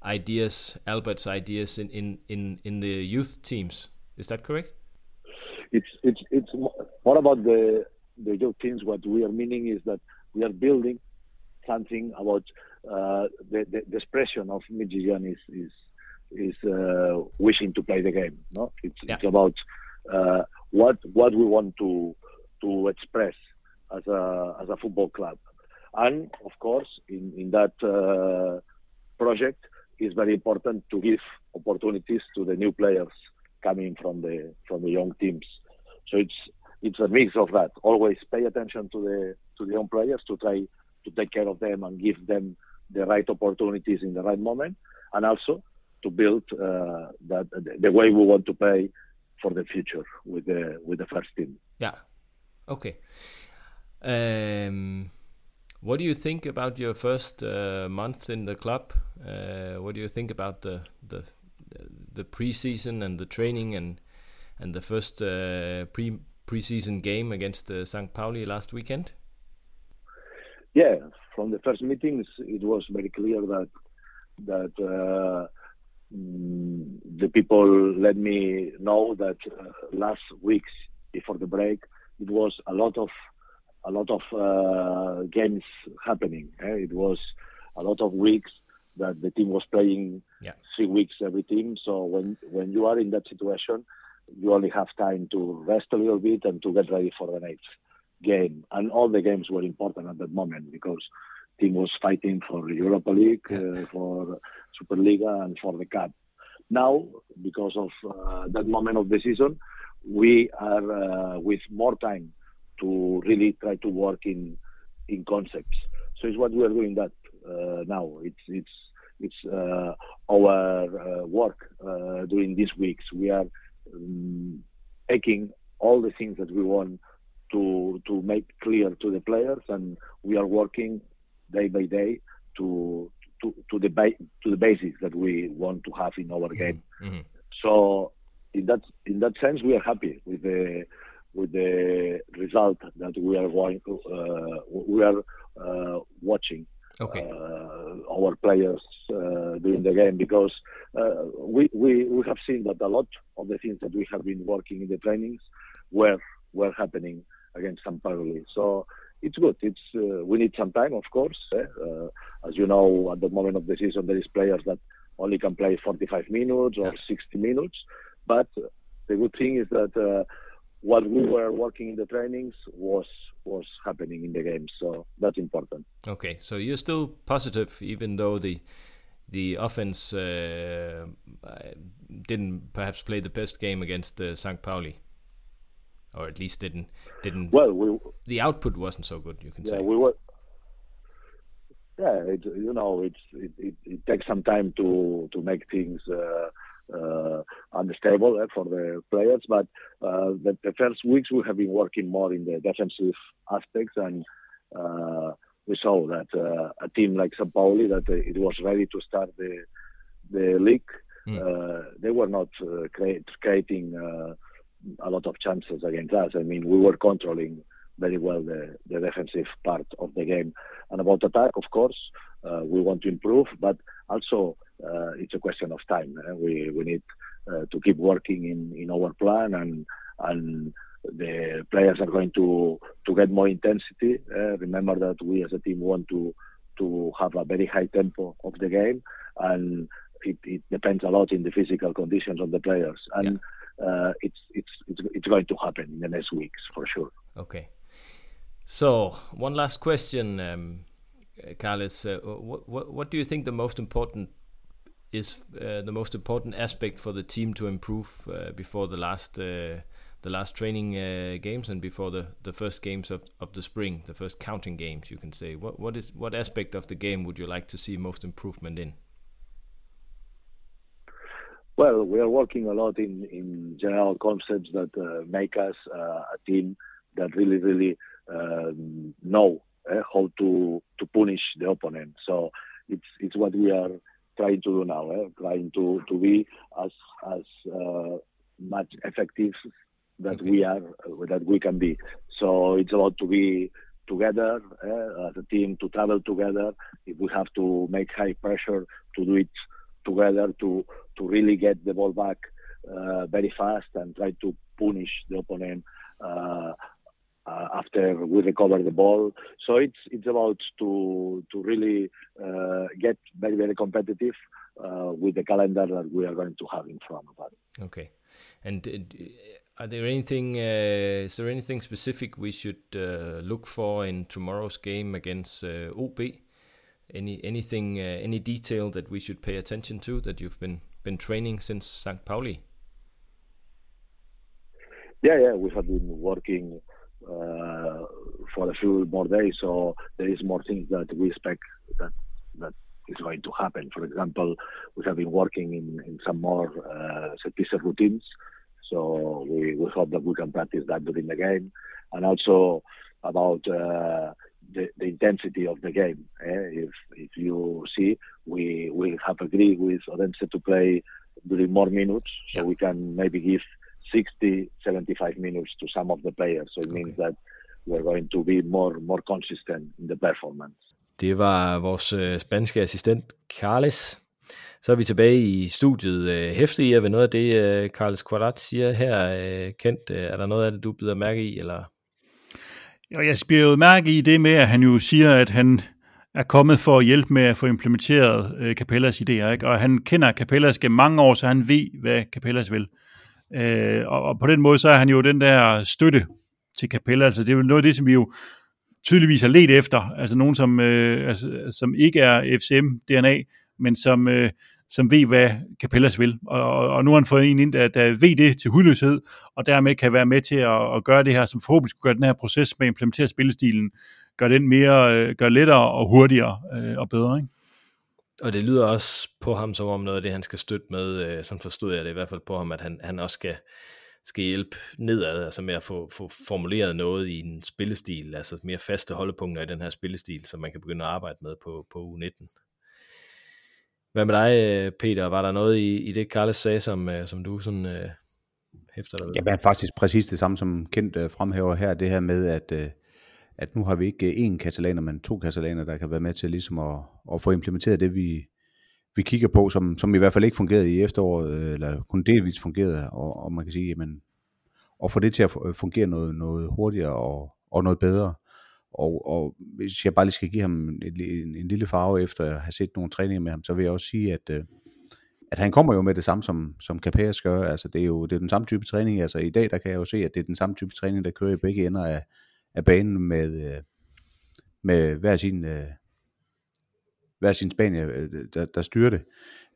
ideas Albert's ideas in, in, in, in the youth teams is that correct it's it's it's mo- more about the the youth teams. What we are meaning is that we are building something about uh, the, the the expression of Midtjylland is is is uh, wishing to play the game. No, it's it's about uh, what what we want to to express as a as a football club, and of course in in that uh, project is very important to give opportunities to the new players coming from the from the young teams. So it's it's a mix of that. Always pay attention to the to the young players to try to take care of them and give them the right opportunities in the right moment, and also to build uh, that the way we want to play for the future with the with the first team. Yeah. Okay. Um, what do you think about your first uh, month in the club? Uh, what do you think about the the the preseason and the training and and the first uh, pre preseason game against uh, St. Pauli last weekend? Yeah, from the first meetings, it was very clear that that uh, mm, the people let me know that uh, last weeks before the break, it was a lot of a lot of uh, games happening. eh? It was a lot of weeks that the team was playing Yeah. three weeks every team. So when when you are in that situation, you only have time to rest a little bit and to get ready for the next game. And all the games were important at that moment because team was fighting for Europa League, uh, for Superliga, and for the Cup. Now, because of uh, that moment of the season, we are uh, with more time to really try to work in in concepts. So it's what we are doing that uh, now. It's it's it's uh, our uh, work uh, during these weeks. We are um, taking all the things that we want to to make clear to the players, and we are working day by day to to to the ba- to the basics that we want to have in our game. Mhm. So in that in that sense, we are happy with the with the result that we are going uh, we are uh, watching Okay. uh, our players uh, during the game because uh, we, we we have seen that a lot of the things that we have been working in the trainings were were happening against Pauli. So it's good. It's uh, we need some time, of course. eh? Uh, as you know, at the moment of the season, there is players that only can play 45 minutes or 60 minutes. But the good thing is that uh, what we were working in the trainings was was happening in the game. So that's important. Okay, so you're still positive, even though the the offense uh, didn't perhaps play the best game against uh, St. Pauli, or at least didn't didn't. Well, we the output wasn't so good. You can yeah say. we were. Yeah, it, you know, it's it, it, it takes some time to to make things uh, uh, unstable eh, for the players. But uh, the, the first weeks we have been working more in the defensive aspects, and uh, we saw that uh, a team like Sao Pauli that it was ready to start the the league. Uh, they were not uh, create, creating uh, a lot of chances against us. I mean, we were controlling very well the, the defensive part of the game. And about attack, of course, uh, we want to improve, but also uh, it's a question of time. eh? We we need uh, to keep working in, in our plan and and the players are going to to get more intensity. Uh, remember that we as a team want to to have a very high tempo of the game, and it, it depends a lot in the physical conditions of the players, and yeah. uh, it's it's it's it's going to happen in the next weeks for sure. Okay. So one last question, um, Carlos. Uh, what, what what do you think the most important is uh, the most important aspect for the team to improve uh, before the last uh, the last training uh, games and before the, the first games of, of the spring, the first counting games, you can say. What what is what aspect of the game would you like to see most improvement in? Well, we are working a lot in, in general concepts that uh, make us uh, a team that really, really um, know uh, how to to punish the opponent. So it's it's what we are trying to do now, eh? trying to, to be as as uh, much effective that okay. we are uh, that we can be. So it's about to be together uh, as a team to travel together. If we have to make high pressure to do it together to to really get the ball back uh, very fast and try to punish the opponent uh, uh, after we recover the ball. So it's it's about to to really uh, get very very competitive with the calendar that we are going to have in front of us. Okay, and are there anything? Uh, is there anything specific we should uh, look for in tomorrow's game against uh, OB? Any anything? Uh, any detail that we should pay attention to that you've been been training since St. Pauli? Yeah, yeah, we have been working uh, for a few more days, so there is more things that we expect that that is going to happen. For example, we have been working in, in some more uh, set piece routines so we, we hope that we can practice that during the game, and also about uh, the, the intensity of the game. Eh? If if you see, we we have agreed with Odense to play during more minutes, so we can maybe give 60, 75 minutes to some of the players. So it okay. means that we're going to be more more consistent in the performance. Det var vores øh, spanske assistent Carles, Så er vi tilbage i studiet. Øh, hæftet i, ved noget af det, øh, Carlos Quadrat siger her, øh, Kent, er der noget af det, du bider mærke i? Eller? Jo, jeg bliver jo mærke i det med, at han jo siger, at han er kommet for at hjælpe med at få implementeret øh, Capellas idéer, ikke? og han kender Capellas gennem mange år, så han ved, hvad Capellas vil. Øh, og, og på den måde, så er han jo den der støtte til Capella, altså det er jo noget af det, som vi jo tydeligvis har let efter, altså nogen, som, øh, altså, som ikke er FCM-DNA, men som, øh, som ved, hvad Capellas vil. Og, og nu har han fået en ind, der, der ved det til hudløshed, og dermed kan være med til at, at gøre det her, som forhåbentlig skulle gøre den her proces med at implementere spillestilen, gør den mere, øh, gør lettere og hurtigere øh, og bedre. Ikke? Og det lyder også på ham som om noget af det, han skal støtte med, øh, sådan forstod jeg det i hvert fald på ham, at han, han også skal, skal hjælpe nedad, altså med at få, få formuleret noget i en spillestil, altså mere faste holdepunkter i den her spillestil, som man kan begynde at arbejde med på, på U19. Hvad med dig, øh, Peter? Var der noget i, i det, Carles sagde, som, øh, som du sådan øh, hæfter dig ved? Ja, men faktisk præcis det samme, som Kent øh, fremhæver her, det her med, at, øh, at nu har vi ikke øh, én katalaner, men to katalaner, der kan være med til ligesom at, at få implementeret det, vi, vi kigger på, som, som i hvert fald ikke fungerede i efteråret, øh, eller kun delvis fungerede, og, og man kan sige, jamen, at få det til at øh, fungere noget, noget hurtigere og, og noget bedre. Og, og hvis jeg bare lige skal give ham en, en, en lille farve efter at have set nogle træninger med ham, så vil jeg også sige, at, at han kommer jo med det samme, som, som Capellas gør. Altså, det er jo det er den samme type træning. Altså, i dag der kan jeg jo se, at det er den samme type træning, der kører i begge ender af, af banen med, øh, med hver sin, øh, hver sin Spanier, øh, der, der styrer det.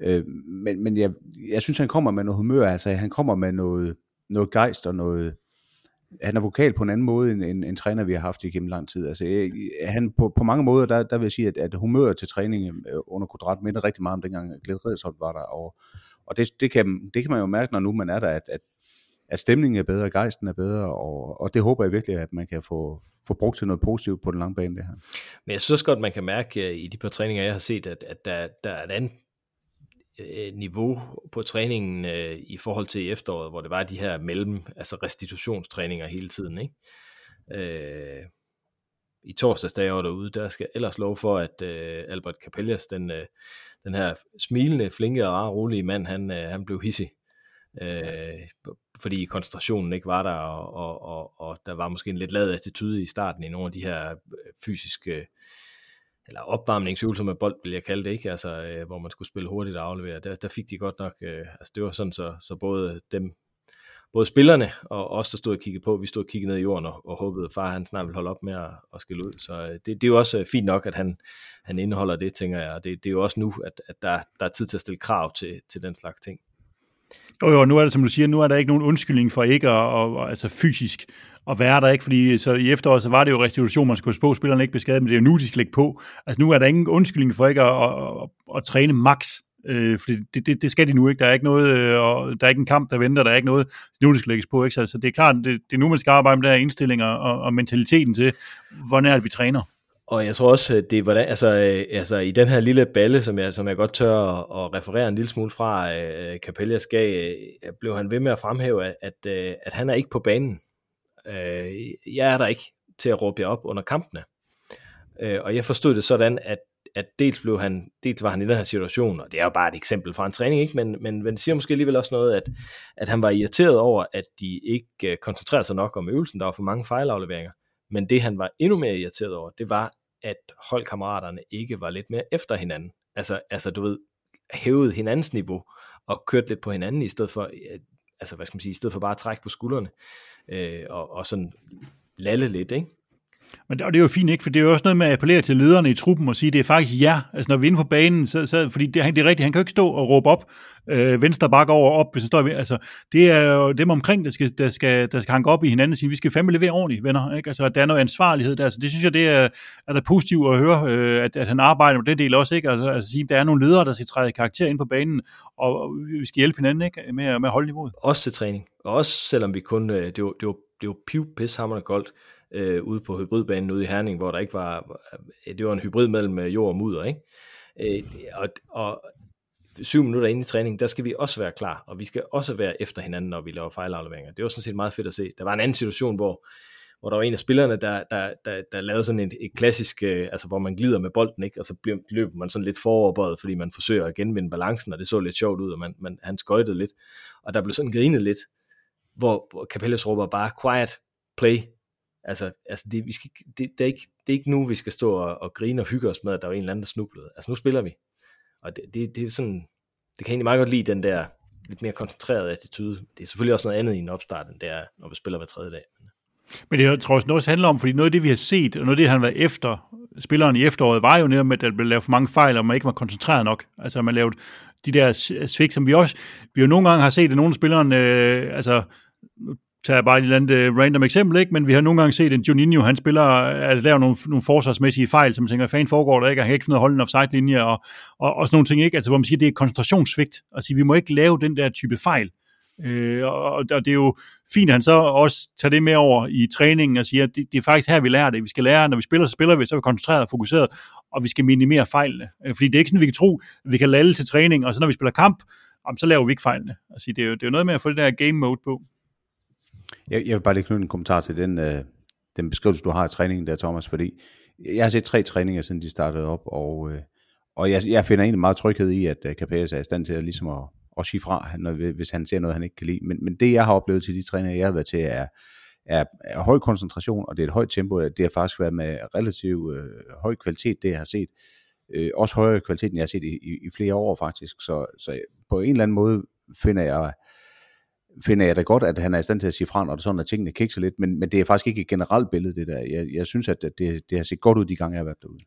Øh, men, men jeg, jeg synes, han kommer med noget humør. Altså, han kommer med noget, noget gejst og noget, han er vokal på en anden måde, end en, en træner, vi har haft igennem lang tid. Altså, jeg, han på, på mange måder, der, der vil jeg sige, at, at humøret til træningen under kvadrat minder rigtig meget om dengang Glenn Redsholdt var der, og, og det, det, kan, det kan man jo mærke, når nu man er der, at, at, at stemningen er bedre, gejsten er bedre, og, og det håber jeg virkelig, at man kan få, få brugt til noget positivt på den lange bane, det her. Men jeg synes godt, man kan mærke øh, i de par træninger, jeg har set, at, at der, der er et andet øh, niveau på træningen øh, i forhold til efteråret, hvor det var de her mellem, altså restitutionstræninger hele tiden, ikke? Øh, i torsdags, da jeg var derude, der skal ellers lov for, at øh, Albert Capellas, den, øh, den her smilende, flinke og rare, rolige mand, han, øh, han blev hissig. Øh, fordi koncentrationen ikke var der, og, og, og, og der var måske en lidt lavet attitude i starten i nogle af de her øh, fysiske eller opvarmningsøvelser med bold, vil jeg kalde det, ikke? Altså, øh, hvor man skulle spille hurtigt og aflevere. Der, der fik de godt nok, øh, altså det var sådan, så, så både dem, både spillerne og os, der stod og kiggede på, vi stod og kiggede ned i jorden og, og håbede, at far han snart ville holde op med at, at skille ud. Så øh, det, det er jo også øh, fint nok, at han, han indeholder det, tænker jeg. Og det, det er jo også nu, at, at der, der er tid til at stille krav til, til den slags ting. Jo, jo, nu er det, som du siger, nu er der ikke nogen undskyldning for ikke at, og, og, altså fysisk at være der, ikke? Fordi så i efteråret, så var det jo restitution, man skulle på, spillerne ikke blev skadet, men det er jo nu, de skal lægge på. Altså nu er der ingen undskyldning for ikke at, at, at, at træne max, øh, fordi det, det, det, skal de nu ikke. Der er ikke noget, øh, og der er ikke en kamp, der venter, der er ikke noget, så nu det skal lægges på, ikke? Så, så det er klart, det, det er nu, man skal arbejde med der indstillinger og, og mentaliteten til, hvor nært vi træner. Og jeg tror også, det er, hvordan, altså, øh, altså i den her lille balle, som jeg, som jeg godt tør at, at referere en lille smule fra, øh, øh Capellas gav, øh, blev han ved med at fremhæve, at, at, øh, at han er ikke på banen. Øh, jeg er der ikke til at råbe jer op under kampene. Øh, og jeg forstod det sådan, at, at dels, blev han, dels var han i den her situation, og det er jo bare et eksempel fra en træning, ikke? Men, men, men det siger måske alligevel også noget, at, at han var irriteret over, at de ikke øh, koncentrerede sig nok om øvelsen, der var for mange fejlafleveringer. Men det han var endnu mere irriteret over, det var, at holdkammeraterne ikke var lidt mere efter hinanden. Altså, altså du ved, hævede hinandens niveau og kørte lidt på hinanden i stedet for, øh, altså hvad skal man sige, i stedet for bare at trække på skuldrene øh, og, og sådan lalle lidt, ikke? Men det, og det er jo fint, ikke? For det er jo også noget med at appellere til lederne i truppen og sige, det er faktisk jer. Altså når vi er inde på banen, så, så fordi det, det er rigtigt, han kan jo ikke stå og råbe op, øh, venstre bakke over op, hvis han står altså det er jo dem omkring, der skal, der skal, der skal hanke op i hinanden og sige, vi skal fandme levere ordentligt, venner. Ikke? Altså at der er noget ansvarlighed der, så det synes jeg, det er, er da positivt at høre, øh, at, at han arbejder med den del også, ikke? Altså, altså sige, der er nogle ledere, der skal træde karakter ind på banen, og, og vi skal hjælpe hinanden, ikke? Med, med at holde niveauet. Også til træning, og også selvom vi kun, øh, det var, det var, det var piv pishammerende koldt, øh, ude på hybridbanen ude i Herning, hvor der ikke var, øh, det var en hybrid mellem øh, jord og mudder, ikke? Øh, og, og syv minutter inde i træning, der skal vi også være klar, og vi skal også være efter hinanden, når vi laver fejlafleveringer. Det var sådan set meget fedt at se. Der var en anden situation, hvor, hvor der var en af spillerne, der, der, der, der lavede sådan et, et klassisk, øh, altså hvor man glider med bolden, ikke? og så løber man sådan lidt foroverbøjet, fordi man forsøger at genvinde balancen, og det så lidt sjovt ud, og man, man, han skøjtede lidt, og der blev sådan grinet lidt, hvor, hvor Capellas råber bare, quiet, play, Altså, altså det, vi skal, det, det, er ikke, det er ikke nu, vi skal stå og, og grine og hygge os med, at der var en eller anden, der snublede. Altså, nu spiller vi. Og det, det, det er sådan, det kan egentlig meget godt lide den der lidt mere koncentrerede attitude. Det er selvfølgelig også noget andet i en opstart, end det er, når vi spiller hver tredje dag. Men det tror jeg også handler om, fordi noget af det, vi har set, og noget af det, han var efter, spilleren i efteråret, var jo netop, at der blev lavet for mange fejl, og man ikke var koncentreret nok. Altså, man lavede de der svigt, som vi også, vi jo nogle gange har set, at nogle af spillerne, øh, altså, tager bare et eller andet uh, random eksempel, ikke? men vi har nogle gange set, at Juninho, han spiller, øh, altså laver nogle, nogle forsvarsmæssige fejl, som man tænker, fan foregår der ikke, og han kan ikke finde ud af at holde en offside-linje, og, og, og sådan nogle ting, ikke? Altså, hvor man siger, det er koncentrationssvigt, og sige, vi må ikke lave den der type fejl. Øh, og, og det er jo fint, at han så også tager det med over i træningen og siger, at det, det er faktisk her, vi lærer det. Vi skal lære, når vi spiller, så spiller vi, så er vi koncentreret og fokuseret, og vi skal minimere fejlene. Øh, fordi det er ikke sådan, vi kan tro, at vi kan lade til træning, og så når vi spiller kamp, så laver vi ikke fejlene. Altså, det, er jo, det er jo noget med at få det der game mode på. Jeg, jeg vil bare lige knytte en kommentar til den, øh, den beskrivelse, du har af træningen der, Thomas, fordi jeg har set tre træninger, siden de startede op, og, øh, og jeg, jeg finder egentlig meget tryghed i, at øh, Capes er i stand til at, ligesom at, at sige fra, når, hvis han ser noget, han ikke kan lide. Men, men det, jeg har oplevet til de træninger, jeg har været til, er, er, er høj koncentration, og det er et højt tempo. Det har faktisk været med relativt øh, høj kvalitet, det jeg har set. Øh, også højere kvalitet, end jeg har set i, i, i flere år faktisk. Så, så på en eller anden måde finder jeg finder jeg da godt, at han er i stand til at sige fra, når det sådan, at tingene kikser lidt, men, men det er faktisk ikke et generelt billede, det der. Jeg, jeg synes, at det, det har set godt ud de gange, jeg har været derude.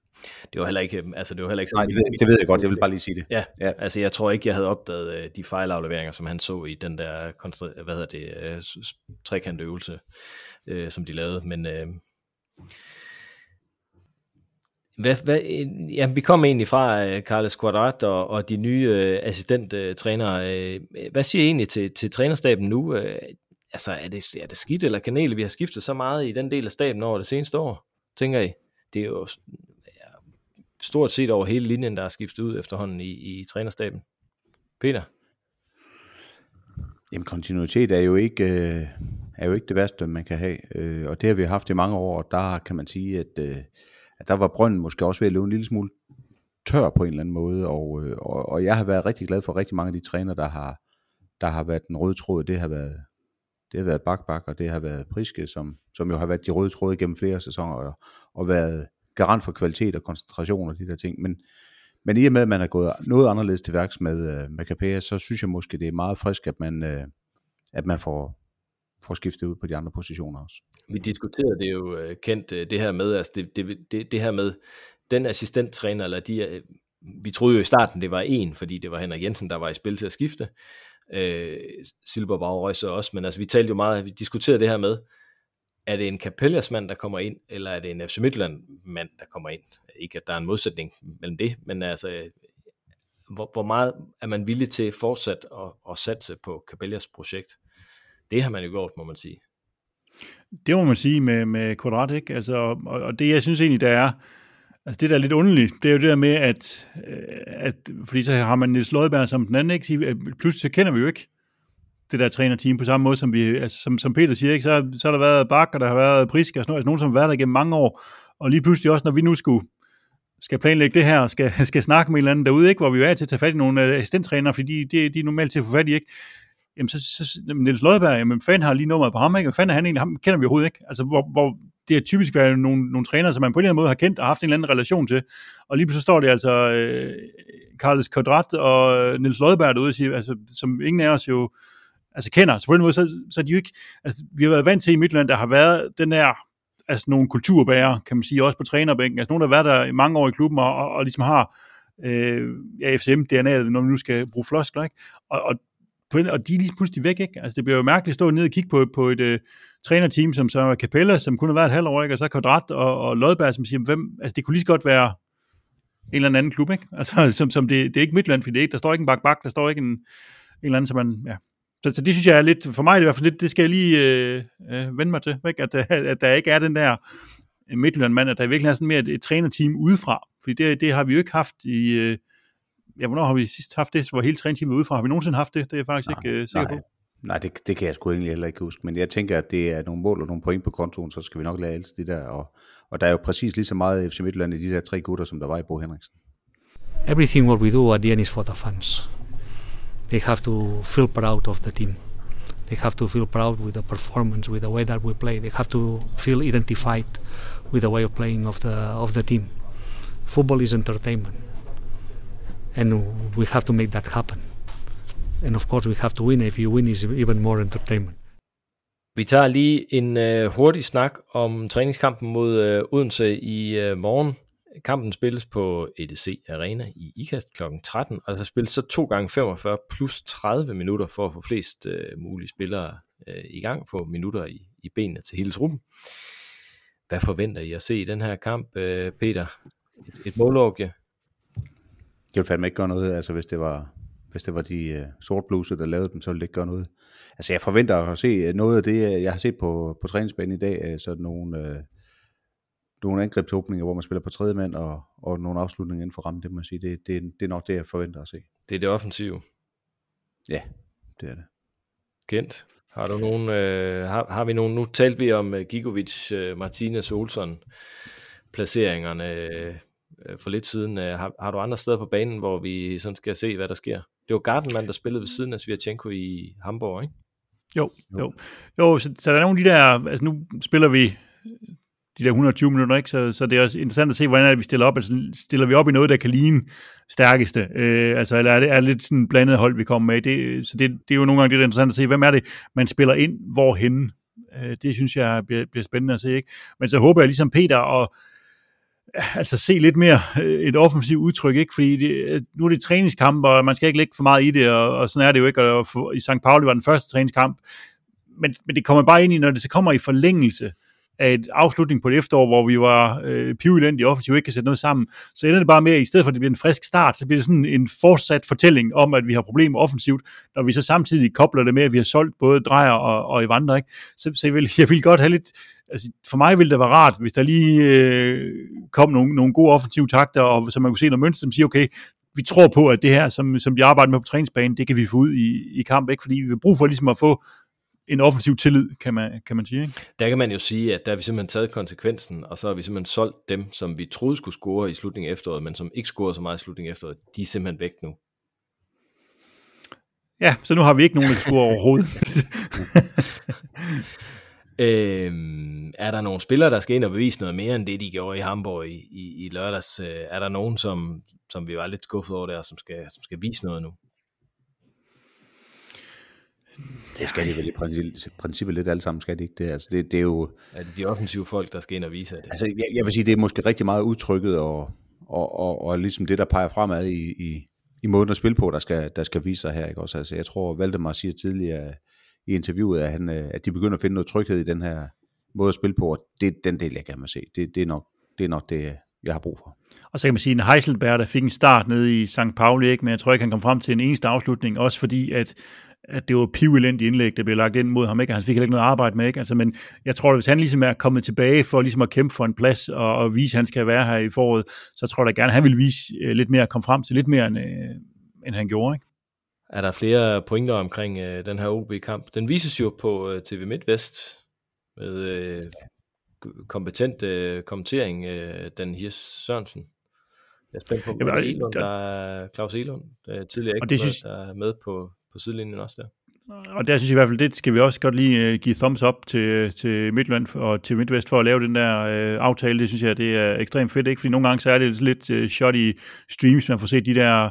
Det var heller ikke, altså det var heller ikke Nej, det ved, det ved jeg godt, jeg vil bare lige sige det. Ja, ja, altså jeg tror ikke, jeg havde opdaget øh, de fejlafleveringer, som han så i den der, hvad hedder det, øh, trekant øvelse, øh, som de lavede, men øh, hvad, hvad, ja, vi kom egentlig fra uh, Carles Quadrat og, og de nye øh, uh, assistenttrænere. Uh, øh, hvad siger I egentlig til, til trænerstaben nu? Uh, altså, er det, er det skidt eller kanel, vi har skiftet så meget i den del af staben over det seneste år, tænker I? Det er jo ja, stort set over hele linjen, der er skiftet ud efterhånden i, i trænerstaben. Peter? Jamen, kontinuitet er jo ikke, øh, er jo ikke det værste, man kan have. Øh, og det har vi haft i mange år, og der kan man sige, at øh, at der var brønden måske også ved at løbe en lille smule tør på en eller anden måde, og, øh, og, og jeg har været rigtig glad for rigtig mange af de træner, der har, der har været den røde tråd, det har været, det har været Bakbak, og det har været Priske, som, som jo har været de røde tråde gennem flere sæsoner, og, og været garant for kvalitet og koncentration og de der ting. Men, men i og med, at man er gået noget anderledes til værks med, øh, med Capella, så synes jeg måske, det er meget frisk, at man, øh, at man får, får skiftet ud på de andre positioner også. Vi diskuterede det jo øh, kendt, øh, det her med, altså det, det, det, det her med den assistenttræner, eller de, øh, vi troede jo i starten, det var en, fordi det var Henrik Jensen, der var i spil til at skifte. Øh, Silberberg røg så også, men altså vi talte jo meget, vi diskuterede det her med, er det en Capellas mand, der kommer ind, eller er det en FC Midtjylland mand, der kommer ind? Ikke at der er en modsætning mellem det, men altså, hvor, hvor meget er man villig til fortsat at, at satse på Capellas projekt? Det har man jo gjort, må man sige. Det må man sige med, med Kvadrat, ikke? Altså, og, og det, jeg synes egentlig, der er, altså det, der er lidt underligt, det er jo det der med, at, øh, at fordi så har man Niels Lodberg som den anden, ikke? Øh, pludselig så kender vi jo ikke det der trænerteam på samme måde, som, vi, altså, som, som Peter siger, ikke? Så, så har der været Bak, og der har været Prisk, og sådan noget, altså nogen, som har været der gennem mange år, og lige pludselig også, når vi nu skulle skal planlægge det her, og skal, skal snakke med en eller anden derude, ikke? hvor vi er til at tage fat i nogle øh, assistenttrænere, fordi de, de er normalt til at få fat i, ikke? Jamen så, så Niels Lodberg, jamen fanden har lige nummeret på ham, ikke? Hvad fanden er han egentlig? Ham kender vi overhovedet ikke. Altså, hvor, hvor det er typisk været nogle, nogle trænere, som man på en eller anden måde har kendt og haft en eller anden relation til. Og lige så står det altså øh, Carles Kodrat og Niels Lodberg derude, siger, altså, som ingen af os jo altså kender. Så på den måde, så, så er de jo ikke, altså, vi har været vant til i Midtland, der har været den der, altså nogle kulturbærere, kan man sige, også på trænerbænken. Altså nogen, der har været der i mange år i klubben, og, og, og ligesom har øh, ja, FCM-DNA'et, når vi nu skal bruge floskler, ikke? Og, og på den, og de er lige pludselig væk, ikke? Altså, det bliver jo mærkeligt at stå ned og kigge på, på et uh, trænerteam, som så er Capella, som kun har været et halvt år, ikke? Og så Kvadrat og, og Lodberg, som siger, hvem, altså, det kunne lige så godt være en eller anden klub, ikke? Altså, som, som det, det er ikke Midtland, fordi det er ikke, der står ikke en bak-bak, der står ikke en, en eller anden, som man, ja. Så, så det synes jeg er lidt, for mig er det i hvert fald lidt, det skal jeg lige øh, øh, vende mig til, ikke? At, øh, at der ikke er den der Midtjylland-mand, at der virkelig er sådan mere et, et trænerteam udefra, fordi det, det har vi jo ikke haft i, øh, ja, hvornår har vi sidst haft det, hvor hele træningsteamet udefra? Har vi nogensinde haft det? Det er jeg faktisk nej, ikke uh, sikker nej. på. Nej, det, det kan jeg sgu egentlig heller ikke huske, men jeg tænker, at det er nogle mål og nogle point på kontoen, så skal vi nok lade alt det der, og, og der er jo præcis lige så meget FC Midtjylland i de der tre gutter, som der var i Bo Henriksen. Everything what we do at the end is for the fans. They have to feel proud of the team. They have to feel proud with the performance, with the way that we play. They have to feel identified with the way of playing of the of the team. Football is entertainment and we have to make that happen. And of course we have to win. If you win, is even more entertainment. Vi tager lige en uh, hurtig snak om træningskampen mod uh, Odense i uh, morgen. Kampen spilles på EDC Arena i IKAST kl. 13, og der spilles så 2 gange 45 plus 30 minutter for at få flest uh, mulige spillere uh, i gang, få minutter i, i benene til hele truppen. Hvad forventer I at se i den her kamp, uh, Peter? Et, et målårge? Det ville fandme ikke gøre noget, altså hvis det var, hvis det var de uh, sort bluse, der lavede dem, så ville det ikke gøre noget. Altså jeg forventer at se noget af det, jeg har set på, på træningsbanen i dag, sådan nogle, uh, nogle angrebsåbninger, hvor man spiller på tredje mand, og, og nogle afslutninger inden for rammen, det må jeg sige, det, det, det er nok det, jeg forventer at se. Det er det offensive? Ja, det er det. Kent, har du nogen, øh, har, har vi nogen, nu talte vi om uh, Gigovic, uh, Martinez, Olsen, placeringerne, øh, for lidt siden. Øh, har, har du andre steder på banen, hvor vi sådan skal se, hvad der sker? Det var Gardenman, der spillede ved siden af Svirchenko i Hamburg, ikke? Jo, jo. Jo, så, så der er nogle af de der, altså nu spiller vi de der 120 minutter, ikke? Så, så det er også interessant at se, hvordan er det, vi stiller op. Altså, stiller vi op i noget, der kan ligne stærkeste? Øh, altså, eller er det, er det lidt sådan blandet hold, vi kommer med? Det, så det, det er jo nogle gange det, er interessant at se, hvem er det, man spiller ind, hvorhenne? Øh, det synes jeg bliver, bliver spændende at se, ikke? Men så håber jeg ligesom Peter og altså se lidt mere øh, et offensivt udtryk, ikke? Fordi det, øh, nu er det træningskamp, og man skal ikke lægge for meget i det, og, og sådan er det jo ikke, og for, i St. Pauli var den første træningskamp, men, men det kommer bare ind i, når det så kommer i forlængelse af et afslutning på et efterår, hvor vi var øh, pivelendige offensivt, ikke kan sætte noget sammen, så ender det bare med, at i stedet for at det bliver en frisk start, så bliver det sådan en fortsat fortælling om, at vi har problemer offensivt, når vi så samtidig kobler det med, at vi har solgt både Drejer og, og Evander, ikke? Så, så jeg, vil, jeg vil godt have lidt, altså, for mig ville det være rart, hvis der lige øh, kom nogle, nogle gode offensive takter, og så man kunne se noget mønster, som siger, okay, vi tror på, at det her, som, som de arbejder med på træningsbanen, det kan vi få ud i, i kamp, ikke? fordi vi vil bruge for ligesom at få en offensiv tillid, kan man, kan man sige. Ikke? Der kan man jo sige, at der har vi simpelthen taget konsekvensen, og så har vi simpelthen solgt dem, som vi troede skulle score i slutningen af efteråret, men som ikke scorede så meget i slutningen af efteråret. De er simpelthen væk nu. Ja, så nu har vi ikke nogen, der scorer overhovedet. øhm, er der nogle spillere, der skal ind og bevise noget mere, end det de gjorde i Hamburg i, i, i lørdags? Øh, er der nogen, som, som vi var lidt skuffet over der, som skal, som skal vise noget nu? Det skal de vel i princippet, princippet lidt alle sammen, skal de ikke det? Altså det, det er jo... Er det de offensive folk, der skal ind og vise det? Altså jeg, jeg vil sige, det er måske rigtig meget udtrykket og, og, og, og ligesom det, der peger fremad i, i, i måden at spille på, der skal, der skal vise sig her. Ikke? Også, altså, jeg tror, Valdemar siger tidligere i interviewet, at, han, øh, at de begynder at finde noget tryghed i den her måde at spille på, og det er den del, jeg gerne vil se. Det, det, er, nok, det er nok det, jeg har brug for. Og så kan man sige, at Heiselberg, der fik en start nede i St. Pauli, ikke? men jeg tror ikke, han kom frem til en eneste afslutning, også fordi, at at det var pivelendigt indlæg, der blev lagt ind mod ham, ikke? han fik heller ikke noget arbejde med, ikke? Altså, men jeg tror, at hvis han ligesom er kommet tilbage for ligesom at kæmpe for en plads og, og vise, at han skal være her i foråret, så tror jeg da gerne, at han vil vise uh, lidt mere, komme frem til lidt mere, end, uh, end han gjorde. Ikke? Er der flere pointer omkring uh, den her OB-kamp? Den vises jo på uh, TV MidtVest med uh, kompetent uh, kommentering, uh, den Hirs Sørensen. Jeg er spændt på, Jamen, Elund, der er Claus Elund, der tidligere ikke, synes... der er med på, på sidelinjen også der. Og der synes jeg i hvert fald, det skal vi også godt lige øh, give thumbs up til, øh, til Midtland og til Midtvest for at lave den der øh, aftale. Det synes jeg, det er ekstremt fedt, ikke? Fordi nogle gange så er det lidt øh, shot i streams, man får set de der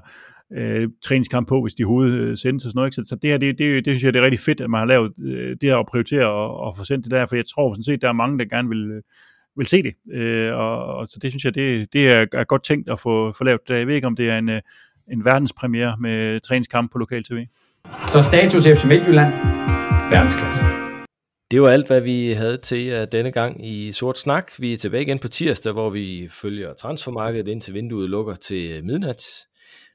øh, træningskamp på, hvis de hovedet uh, øh, sendes og sådan noget. Ikke? Så, så det her, det, det, det synes jeg, det er rigtig fedt, at man har lavet øh, det her og prioritere og, og få sendt det der, for jeg tror sådan set, der er mange, der gerne vil, vil se det. Øh, og, og så det synes jeg, det, det er, er godt tænkt at få, få lavet det. Jeg ved ikke, om det er en, en verdenspremiere med træningskamp på lokal tv. Så status FC Midtjylland, verdensklasse. Det var alt, hvad vi havde til denne gang i Sort Snak. Vi er tilbage igen på tirsdag, hvor vi følger transfermarkedet indtil vinduet lukker til midnat.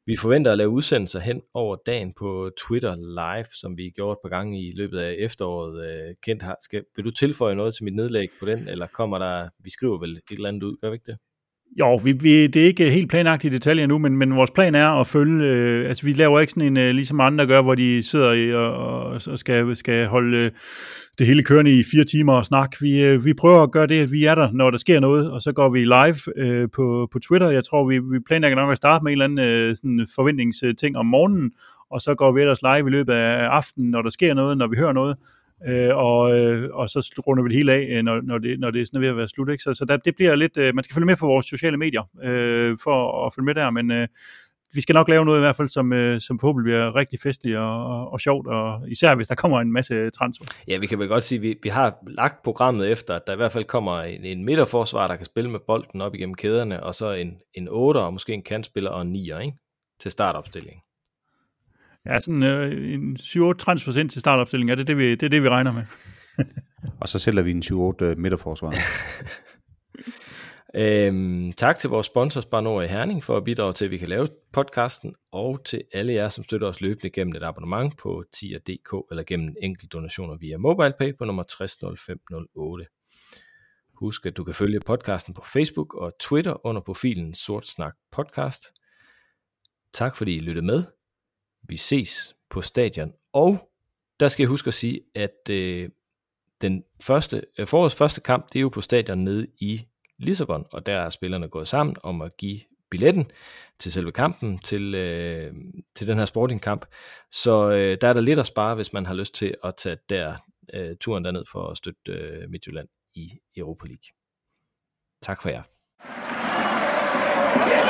Vi forventer at lave udsendelser hen over dagen på Twitter Live, som vi gjort et par gange i løbet af efteråret. Øh, Kent, skal, vil du tilføje noget til mit nedlæg på den, eller kommer der, vi skriver vel et eller andet ud, gør vi ikke det? Jo, vi, vi, det er ikke helt planagtigt i detaljer nu, men, men vores plan er at følge, øh, altså vi laver ikke sådan en, øh, ligesom andre gør, hvor de sidder i og, og skal, skal holde øh, det hele kørende i fire timer og snakke. Vi, øh, vi prøver at gøre det, at vi er der, når der sker noget, og så går vi live øh, på, på Twitter. Jeg tror, vi, vi planlægger nok at starte med en eller anden øh, sådan forventningsting om morgenen, og så går vi ellers live i løbet af aftenen, når der sker noget, når vi hører noget. Øh, og, øh, og så runder vi det hele af, øh, når, når, det, når det er sådan ved at være slut. Ikke? Så, så der, det bliver lidt, øh, man skal følge med på vores sociale medier øh, for at følge med der, men øh, vi skal nok lave noget i hvert fald, som, øh, som forhåbentlig bliver rigtig festligt og, og, og sjovt, og især hvis der kommer en masse transfer. Ja, vi kan vel godt sige, at vi, vi har lagt programmet efter, at der i hvert fald kommer en, en midterforsvar, der kan spille med bolden op igennem kæderne, og så en, en 8'er, og måske en kantspiller og en 9'er, ikke? til startopstillingen. Ja, sådan øh, en 7-8 transfers ind til startopstilling, ja, det er det, vi, det, er det, vi regner med. og så sælger vi en 7-8 øh, midterforsvar. øhm, tak til vores sponsor Spanor i Herning for at bidrage til, at vi kan lave podcasten, og til alle jer, som støtter os løbende gennem et abonnement på tier.dk eller gennem enkelte donationer via MobilePay på nummer 600508. Husk, at du kan følge podcasten på Facebook og Twitter under profilen Sort Snak Podcast. Tak fordi I lyttede med. Vi ses på stadion. Og der skal jeg huske at sige, at øh, den første, øh, forårets første kamp, det er jo på stadion nede i Lissabon, og der er spillerne gået sammen om at give billetten til selve kampen, til, øh, til den her sportingkamp. Så øh, der er der lidt at spare, hvis man har lyst til at tage der øh, turen derned for at støtte øh, Midtjylland i Europa League. Tak for jer. Yeah.